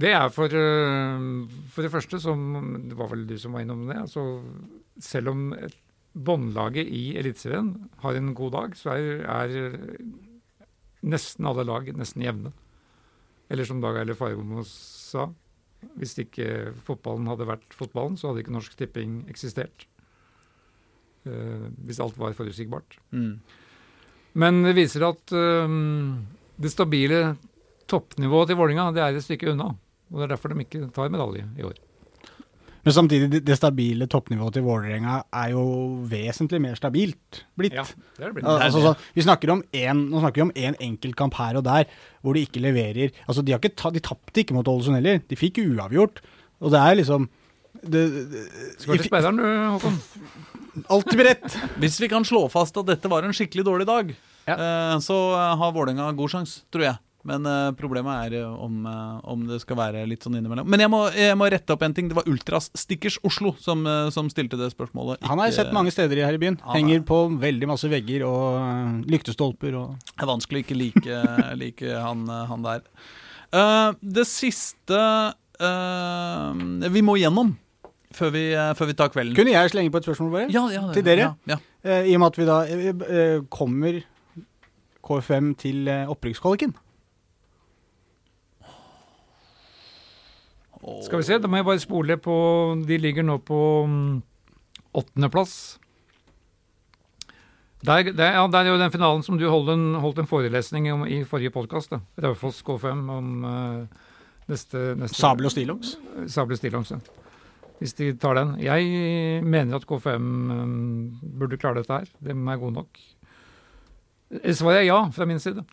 Det er for, øh, for det første, som det var vel du som var innom det, altså selv om et- båndlaget i Eliteserien har en god dag, så er, er nesten alle lag nesten jevne. Eller som Dag Eilif Fagermo sa, hvis ikke fotballen hadde vært fotballen, så hadde ikke Norsk Tipping eksistert. Uh, hvis alt var forutsigbart. Mm. Men det viser at øhm, det stabile toppnivået til Vålinga det er et stykke unna. Og Det er derfor de ikke tar medalje i år. Men samtidig, det- stabile toppnivået til Vålerenga er jo vesentlig mer stabilt blitt. Ja, det er blitt. Al- Altså, sånn, vi snakker om en, nå snakker vi om én enkeltkamp her og der hvor de ikke leverer. Altså, De, har ikke ta, de tapte ikke mot Ålesund heller. De fikk uavgjort. Og det er liksom det, det, Skal til speideren du, Håkon. Alltid beredt! Hvis vi kan slå fast at dette var en skikkelig dårlig dag, Ja. eh, så har Vålerenga god sjanse, tror jeg. Men uh, problemet er eh, om, uh, om det skal være litt sånn innimellom. Men jeg må, jeg må rette opp en ting. Det var Ultras Stickers Oslo som, uh, som stilte det spørsmålet. Han har jeg sett mange steder her i byen. Er- Henger på veldig masse vegger og lyktestolper og Det er vanskelig å ikke like, like han, han der. Det siste vi må gjennom før vi, før vi tar kvelden. Kunne jeg slenge på et spørsmål, bare? Ja, ja, Til dere? Ja, I og med at vi da kommer KFM til opprykkskvaliken. Åh. Skal vi se, da må jeg bare spole på De ligger nå på mm, åttendeplass. Der, der, ja, der er jo den finalen som du holdt en, holdt en forelesning om i forrige podkast. Raufoss K5 om uh, neste, neste Sabel og stillongs. Sable stillongs, ja. Hvis de tar den. Jeg mener at K5 um, burde klare dette her. De er gode nok. Eh, Svaret er ja, fra min side.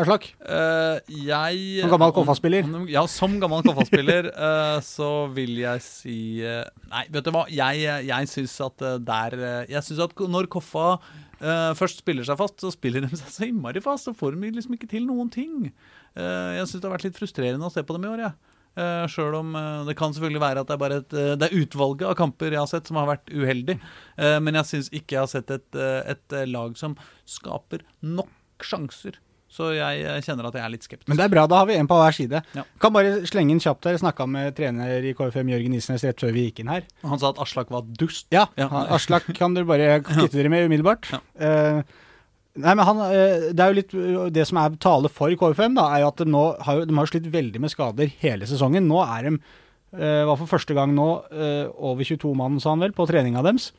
Aslak, Uh, jeg Som gammel KFA-spiller. Ja, som gammel KFA-spiller uh, så vil jeg si uh, Nei, vet du hva. Jeg, jeg syns at eh, der eh, Jeg syns at når Koffa eh, først spiller seg fast, så spiller de seg så innmari fast. Så får de liksom ikke til noen ting. Eh, jeg syns det har vært litt frustrerende å se på dem i år, jeg. Uh, Sjøl om uh, det kan selvfølgelig være at det er bare et, uh, det er utvalget av kamper jeg har sett som har vært uheldig. Eh, men jeg syns ikke jeg har sett et, eh, et eh, lag som skaper nok sjanser. Så jeg kjenner at jeg er litt skeptisk. Men det er bra, da har vi en på hver side. Ja. Kan bare slenge inn kjapt her. Snakka med trener i KFM Jørgen Isnes rett før vi gikk inn her. Han sa at Aslak var dust. Ja, Ja. han- Aslak kan dere bare kvitte dere med umiddelbart. Ja. Uh, nei, men han, eh, det er jo litt Det som er tale for KFM, da, er jo at de nå har, de har slitt veldig med skader hele sesongen. Nå er de, eh, var for første gang nå, over 22 mann, sa han vel, på treninga deres.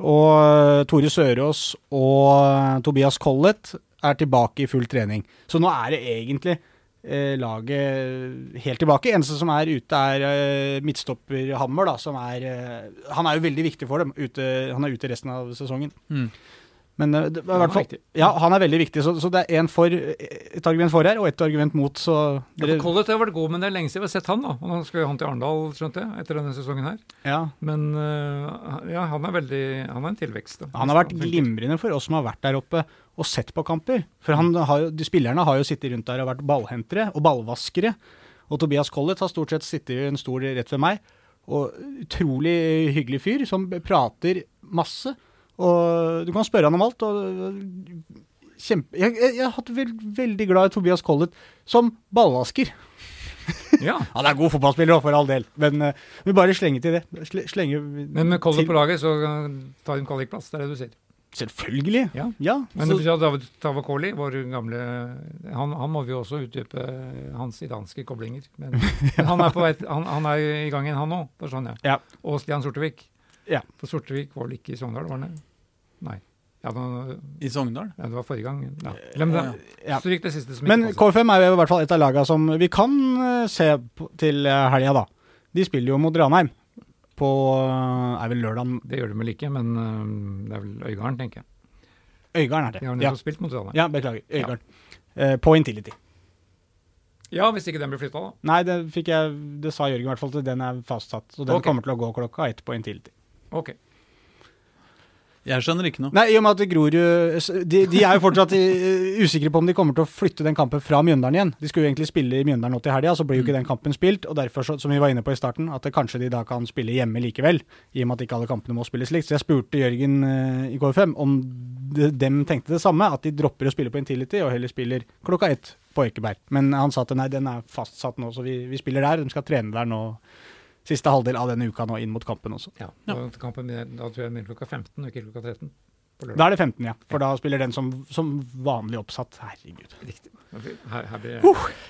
Og Tore Sørås og Tobias Collett er tilbake i full trening. Så nå er det egentlig eh, laget helt tilbake. Eneste som er ute, er eh, midtstopper Hammer, da, som er eh, Han er jo veldig viktig for dem. Ute, han er ute resten av sesongen. Mm. Men eh, det, Han er fall, ja, han er veldig viktig. Så, så det er for, et argument for her, og et argument mot. Så dere, ja, Collett har vært god, men det er lenge siden vi har sett han. da. Og Nå skal han til Arendal, skjønte jeg, etter denne sesongen her. ja. Men øh, ja, han er veldig Han er en tilvekst. da. Han har vært glimrende for oss som har vært der oppe og sett på kamper. For han har jo, de spillerne har jo sittet rundt der og vært ballhentere og ballvaskere. Og Tobias Collett har stort sett sittet i en stol rett ved meg. Og utrolig hyggelig fyr som prater masse. Og du kan spørre han om alt. Og kjempe, jeg, jeg, jeg har hatt veld, veldig glad i Tobias Collett som ballvasker. Ja, Han er god fotballspiller for all del, men uh, vi bare slenger til det. Sle, slenger Men med Collett på laget så tar hun kvalikplass. Det er det du sier. Selvfølgelig. Ja. ja Men så- David Tavakoli, vår gamle han, han må vi også utdype hans iranske koblinger. Men, men han, er på vei, han, han er i gang igjen, han òg. Det skjønner jeg. Ja. Og Stian Sortevik. Ja. For Sortevik var vel ikke i Sogndal, var han det? Nei. Ja, da, I Sogndal? ja, det var forrige gang. Ja. Glem det. ja. Stryk det siste som Men K5 er jo i hvert fall et av lagene som vi kan eh, se på, til eh, helga, da. De spiller jo mot Ranheim på eh, er vel lørdagen? Det gjør de vel ikke, men øh, det er vel Øygarden, tenker jeg. Øygarden er det. De har Ja, nettopp spilt mot ja beklager. Øygarden. Eh, på Intility. Ja, hvis ikke den blir flytta, da. Nei, det fikk jeg Det sa Jørgen i hvert fall, at den er fastsatt. Så den okay. kommer til å gå klokka ett på Intility. Ok. Jeg skjønner ikke noe. Nei, i og med at Grorud de, de er jo fortsatt eh, usikre på om de kommer til å flytte den kampen fra Mjøndalen igjen. De skulle jo egentlig spille i Mjøndalen nå til helga, så blir jo ikke den kampen spilt. Og derfor, som vi var inne på i starten, at kanskje de da kan spille hjemme likevel. I og med at ikke alle kampene må spilles likt. Så jeg spurte Jørgen i i KFM om de, dem tenkte det samme, at de dropper å spille på Intility og heller spiller klokka ett på Ekeberg. Men han sa at nei, den er fastsatt nå, så vi, vi spiller der. De skal trene der nå siste halvdel av denne uka nå inn mot kampen også. Ja, og kampen Da tror jeg den begynner klokka 15, og ikke klokka 13. Da er det 15, ja. For da spiller den som, som vanlig oppsatt. Herregud. Riktig. Her, her blir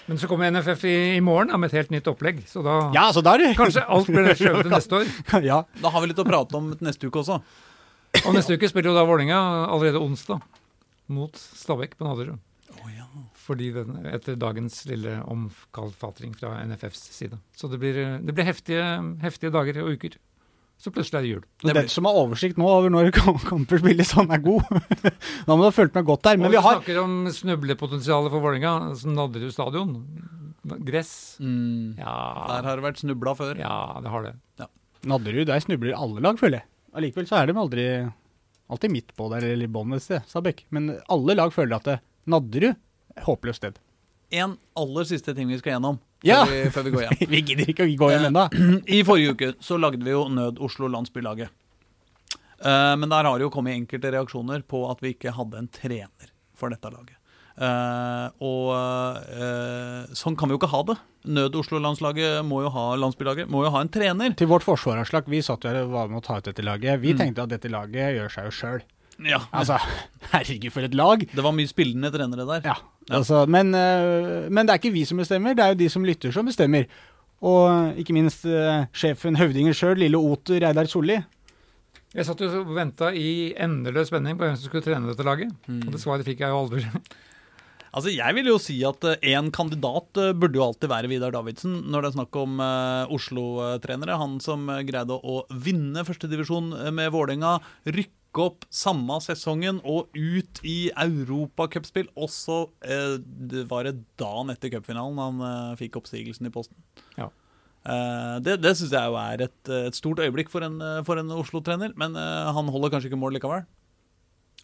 Men så kommer NFF i, i morgen da, med et helt nytt opplegg, så da Ja, så da er det Kanskje alt blir skjøvet til neste år. ja. Da har vi litt å prate om neste uke også. Og neste uke spiller jo da Vålerenga allerede onsdag mot Stabæk på Nadderud. Fordi den, etter dagens lille omkalfatring fra NFFs side. Så det blir, det blir heftige, heftige dager og uker. Så plutselig er det jul. Det Den som har oversikt nå over når kamper spilles, han er god. da må du ha fulgt med godt der. Men og vi har snakker om snublepotensialet for Vålerenga, som Nadderud stadion. Gress. Mm. Ja, Der har det vært snubla før. ja, det har det. Nadderud, der snubler alle lag, føler jeg. Allikevel så er de aldri alltid midt på der, eller i bånn et sted, Stabæk. Men alle lag føler at det, Nadderud er håpløst sted. En aller siste ting vi skal gjennom før, vi, før vi går hjem. vi gidder ikke å gå hjem ennå. I forrige uke så lagde vi jo Nød Oslo Landsbylaget. Eh, men der har det jo kommet enkelte reaksjoner på at vi ikke hadde en trener for dette laget. Eh, og eh, sånn kan vi jo ikke ha det. Nød Oslo-landslaget må jo ha landsbylaget, må jo ha en trener. Til vårt forsvarslag, vi satt jo her og var med å ta ut dette laget. Vi Mm. tenkte at dette laget gjør seg jo sjøl. Ja, Altså, herregud, for et lag. Det var mye spillende trenere der. Ja, altså, men, øh, men det er ikke vi som bestemmer, det er jo de som lytter som bestemmer. Og ikke minst øh, sjefen, høvdingen sjøl, lille Oter Reidar Solli. Jeg satt jo og venta i endeløs spenning på hvem som skulle trene dette laget. Mm. Og det svaret fikk jeg jo aldri. Altså, Jeg vil jo si at én kandidat eh, burde jo alltid være Vidar Davidsen når det er snakk om eh, Oslo-trenere. Han som eh, greide å vinne førstedivisjon med Vålerenga, rykke opp samme sesongen og ut i europacupspill. Også eh, det var det dagen etter cupfinalen han eh, fikk oppsigelsen i posten. Ja. Eh, det det syns jeg jo er et, et stort øyeblikk for en, eh, en Oslo-trener, men eh, han holder kanskje ikke mål likevel.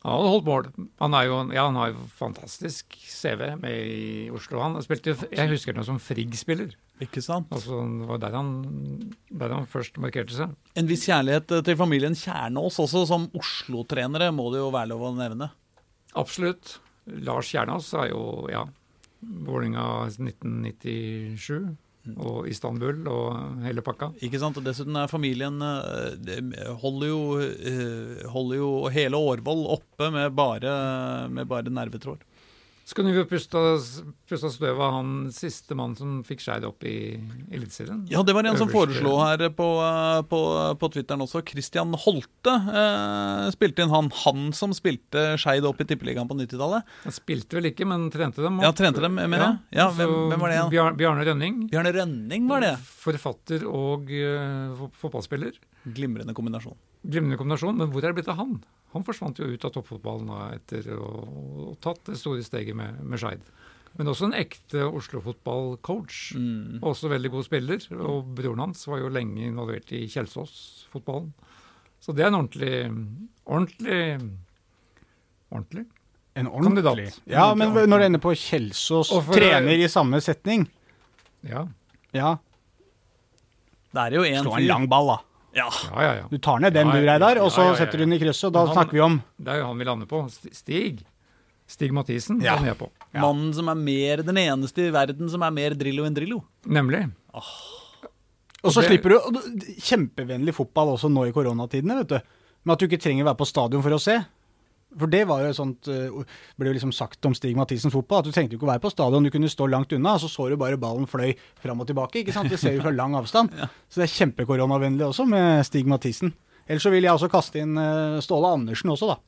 Han hadde holdt mål. Han, er jo, ja, han har jo fantastisk CV med i Oslo. Han spilte, jeg husker ham som Frigg-spiller. Ikke sant? Altså, det var der han, der han først markerte seg. En viss kjærlighet eh, til familien Kjernås også, som Oslo-trenere, må det jo være lov å nevne. Absolutt. Lars Kjernås er jo, ja, Vålerenga 1997 og Istanbul og hele pakka. Ikke sant? Og dessuten er familien eh, holder jo, eh, holder jo hele Årvoll oppe med bare, med bare nervetråd. Så kunne vi pusta støv av han siste mann som fikk Skeid opp i Eliteserien. Ja, det var en som foreslo her på, eh, på, på Twitteren også. Christian Holte eh, spilte inn han. Han som spilte Skeid opp i Tippeligaen på 90-tallet. Han spilte vel ikke, men trente dem. Ja, trente dem, mener jeg. Ja, hvem- hvem var det, ja? Bjarne Rønning. Bjarne Rønning var det. Forfatter og uh, fotballspiller. Glimrende kombinasjon. Glimrende kombinasjon, men hvor er det blitt av han? Han forsvant jo ut av toppfotballen etter å ha tatt det store steget med, med Skeid. Men også en ekte Oslo-fotball-coach. Mm. Også veldig god spiller. Og broren hans var jo lenge involvert i Kjelsås-fotballen. Så det er en ordentlig Ordentlig Ordentlig? En ordentlig. Kandidat. Ja, men når du ender på Kjelsås for- trener i samme setning Ja. Ja, Det er jo en slå en lang ball, da. Ja. Ja, ja, ja. Du tar ned den Ja, du, Reidar, og så ja, ja, ja. setter du den i krysset, og da han- snakker vi om Det er jo han vi lander på. Stig. Stig Mathisen Ja. er jeg på. Ja. Mannen som er mer den eneste i verden som er mer Drillo enn Drillo. Nemlig. Og så det- slipper du Kjempevennlig fotball også nå i koronatidene, vet du. Men at du ikke trenger å være på stadion for å se. For det var jo et sånt eh, ble jo liksom sagt om Stig Mathisens fotball, at du trengte jo ikke å være på stadion, du kunne stå langt unna, og så så du bare ballen fløy fram og tilbake. ikke sant? Det ser du fra lang avstand. Så det er kjempekoronavennlig også med Stig Mathisen. Ellers så vil jeg også kaste inn eh, Ståle Andersen også, da.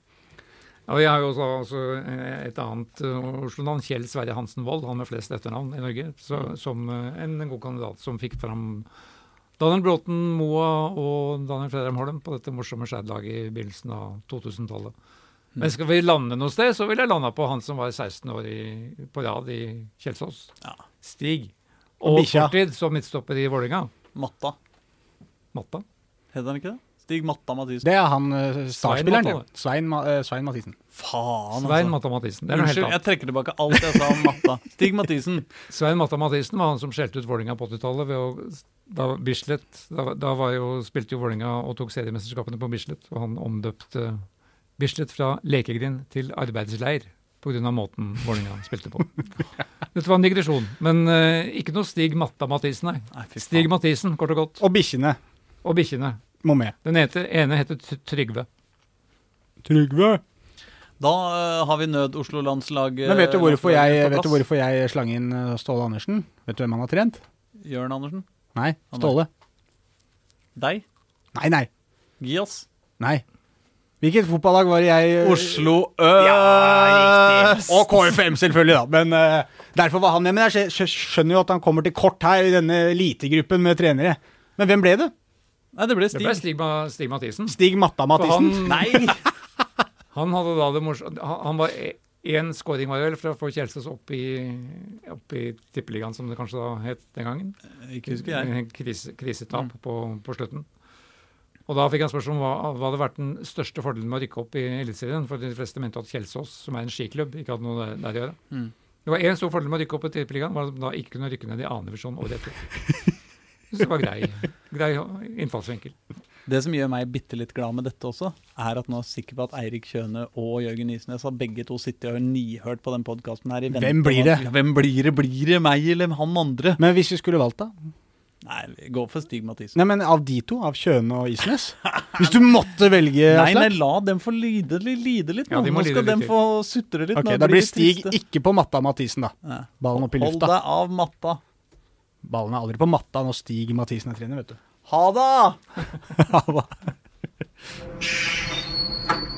Ja, Vi har jo også, også eh, et annet Oslo-navn, Kjell Sverre Hansen Wold, han med flest etternavn i Norge, så, som en god kandidat som fikk fram Daniel Bråten Moa og Daniel Fredheim Holm på dette morsomme Skeid-laget i begynnelsen av 2000-tallet. Men skal vi lande noe sted, så vil jeg lande på han som var 16 år i, på rad i Kjelsås. Ja. Stig. Og Bikkja. fortid som midtstopper i Vålerenga. Matta. Matta. Heter han ikke det? Stig Matta Mathisen. Det er han uh, startspilleren, Matta. Svein, Ma eh, Svein Mathisen. Faen, Svein altså. Matta Mathisen. Det er noe helt Unnskyld, annet. jeg trekker tilbake alt jeg sa om Matta. Stig Mathisen. Svein Matta Mathisen var han som skjelte ut Vålinga på 80-tallet. ved å- Da Bislett, da, da var jo, spilte jo Vålinga og tok seriemesterskapene på Bislett. Og han omdøpte Bislett fra lekegrind til arbeidsleir pga. måten Vålerenga spilte på. Dette var en digresjon. Men eh, ikke noe Stig Matta Mathisen, nei. Nei, fy Stig. Mathisen, kort og godt. Og bikkjene Og bikkjene. må med. Den ene, ene heter T- Trygve. Trygve. Da eh, har vi nød-Oslo-landslag. Men vet du, hvorfor jeg, vet du hvorfor jeg slang inn eh, Ståle Andersen? Vet du hvem han har trent? Jørn Andersen? Nei, Ståle. Deg? Nei, nei. Gi oss. nei. Hvilket fotballag var det jeg eh, Oslo Ja, Øst! riktig. Og KFM, selvfølgelig, da. Men uh, derfor var han med. Men jeg skjø- skjø- skjønner jo at han kommer til kort her i denne elitegruppen med trenere. Men hvem ble det? Nei, det ble Det ble Stig. Stig, Ma- Stig Mathisen. Stig Matta-Mathisen. Nei! Han hadde da det morsomt Han var én scoring var det vel for å få Kjelsås opp i, opp i tippeligaen, som det kanskje da het den gangen. Ikke husker jeg. En Krise, krisetap på, på slutten. Og da fikk han spørsmål om hva, hva hadde vært den største fordelen med å rykke opp i Eliteserien. For de fleste mente at Kjelsås, som er en skiklubb, ikke hadde noe der, å gjøre. Mm. Det var én stor fordel med å rykke opp i tippeligaen, var at da ikke kunne rykke ned i annen divisjon året etter. Så det var grei, grei innfallsvinkel. Det som gjør meg bitte litt glad med dette også, er at nå er jeg sikker på at Eirik Kjøne og Jørgen Isnes har begge to sittet og nihørt på den podkasten her. i Hvem blir det? Hvem blir det? Blir det meg eller han andre? Men hvis vi skulle valgt, da? Nei, vi går for Stig Mathisen. Nei, men Av de to, av Kjøne og Isnes? Hvis du måtte velge, Nei, nei, la dem få lide, lide litt. Ja, nå. de må nå skal dem få sutre litt. Ok, nå Da blir Stig triste. ikke på matta Mathisen, da. Ja. Ballen opp i lufta. Hold deg av matta. Ballen er aldri på matta når Stig Mathisen er trener, vet du. Ha det!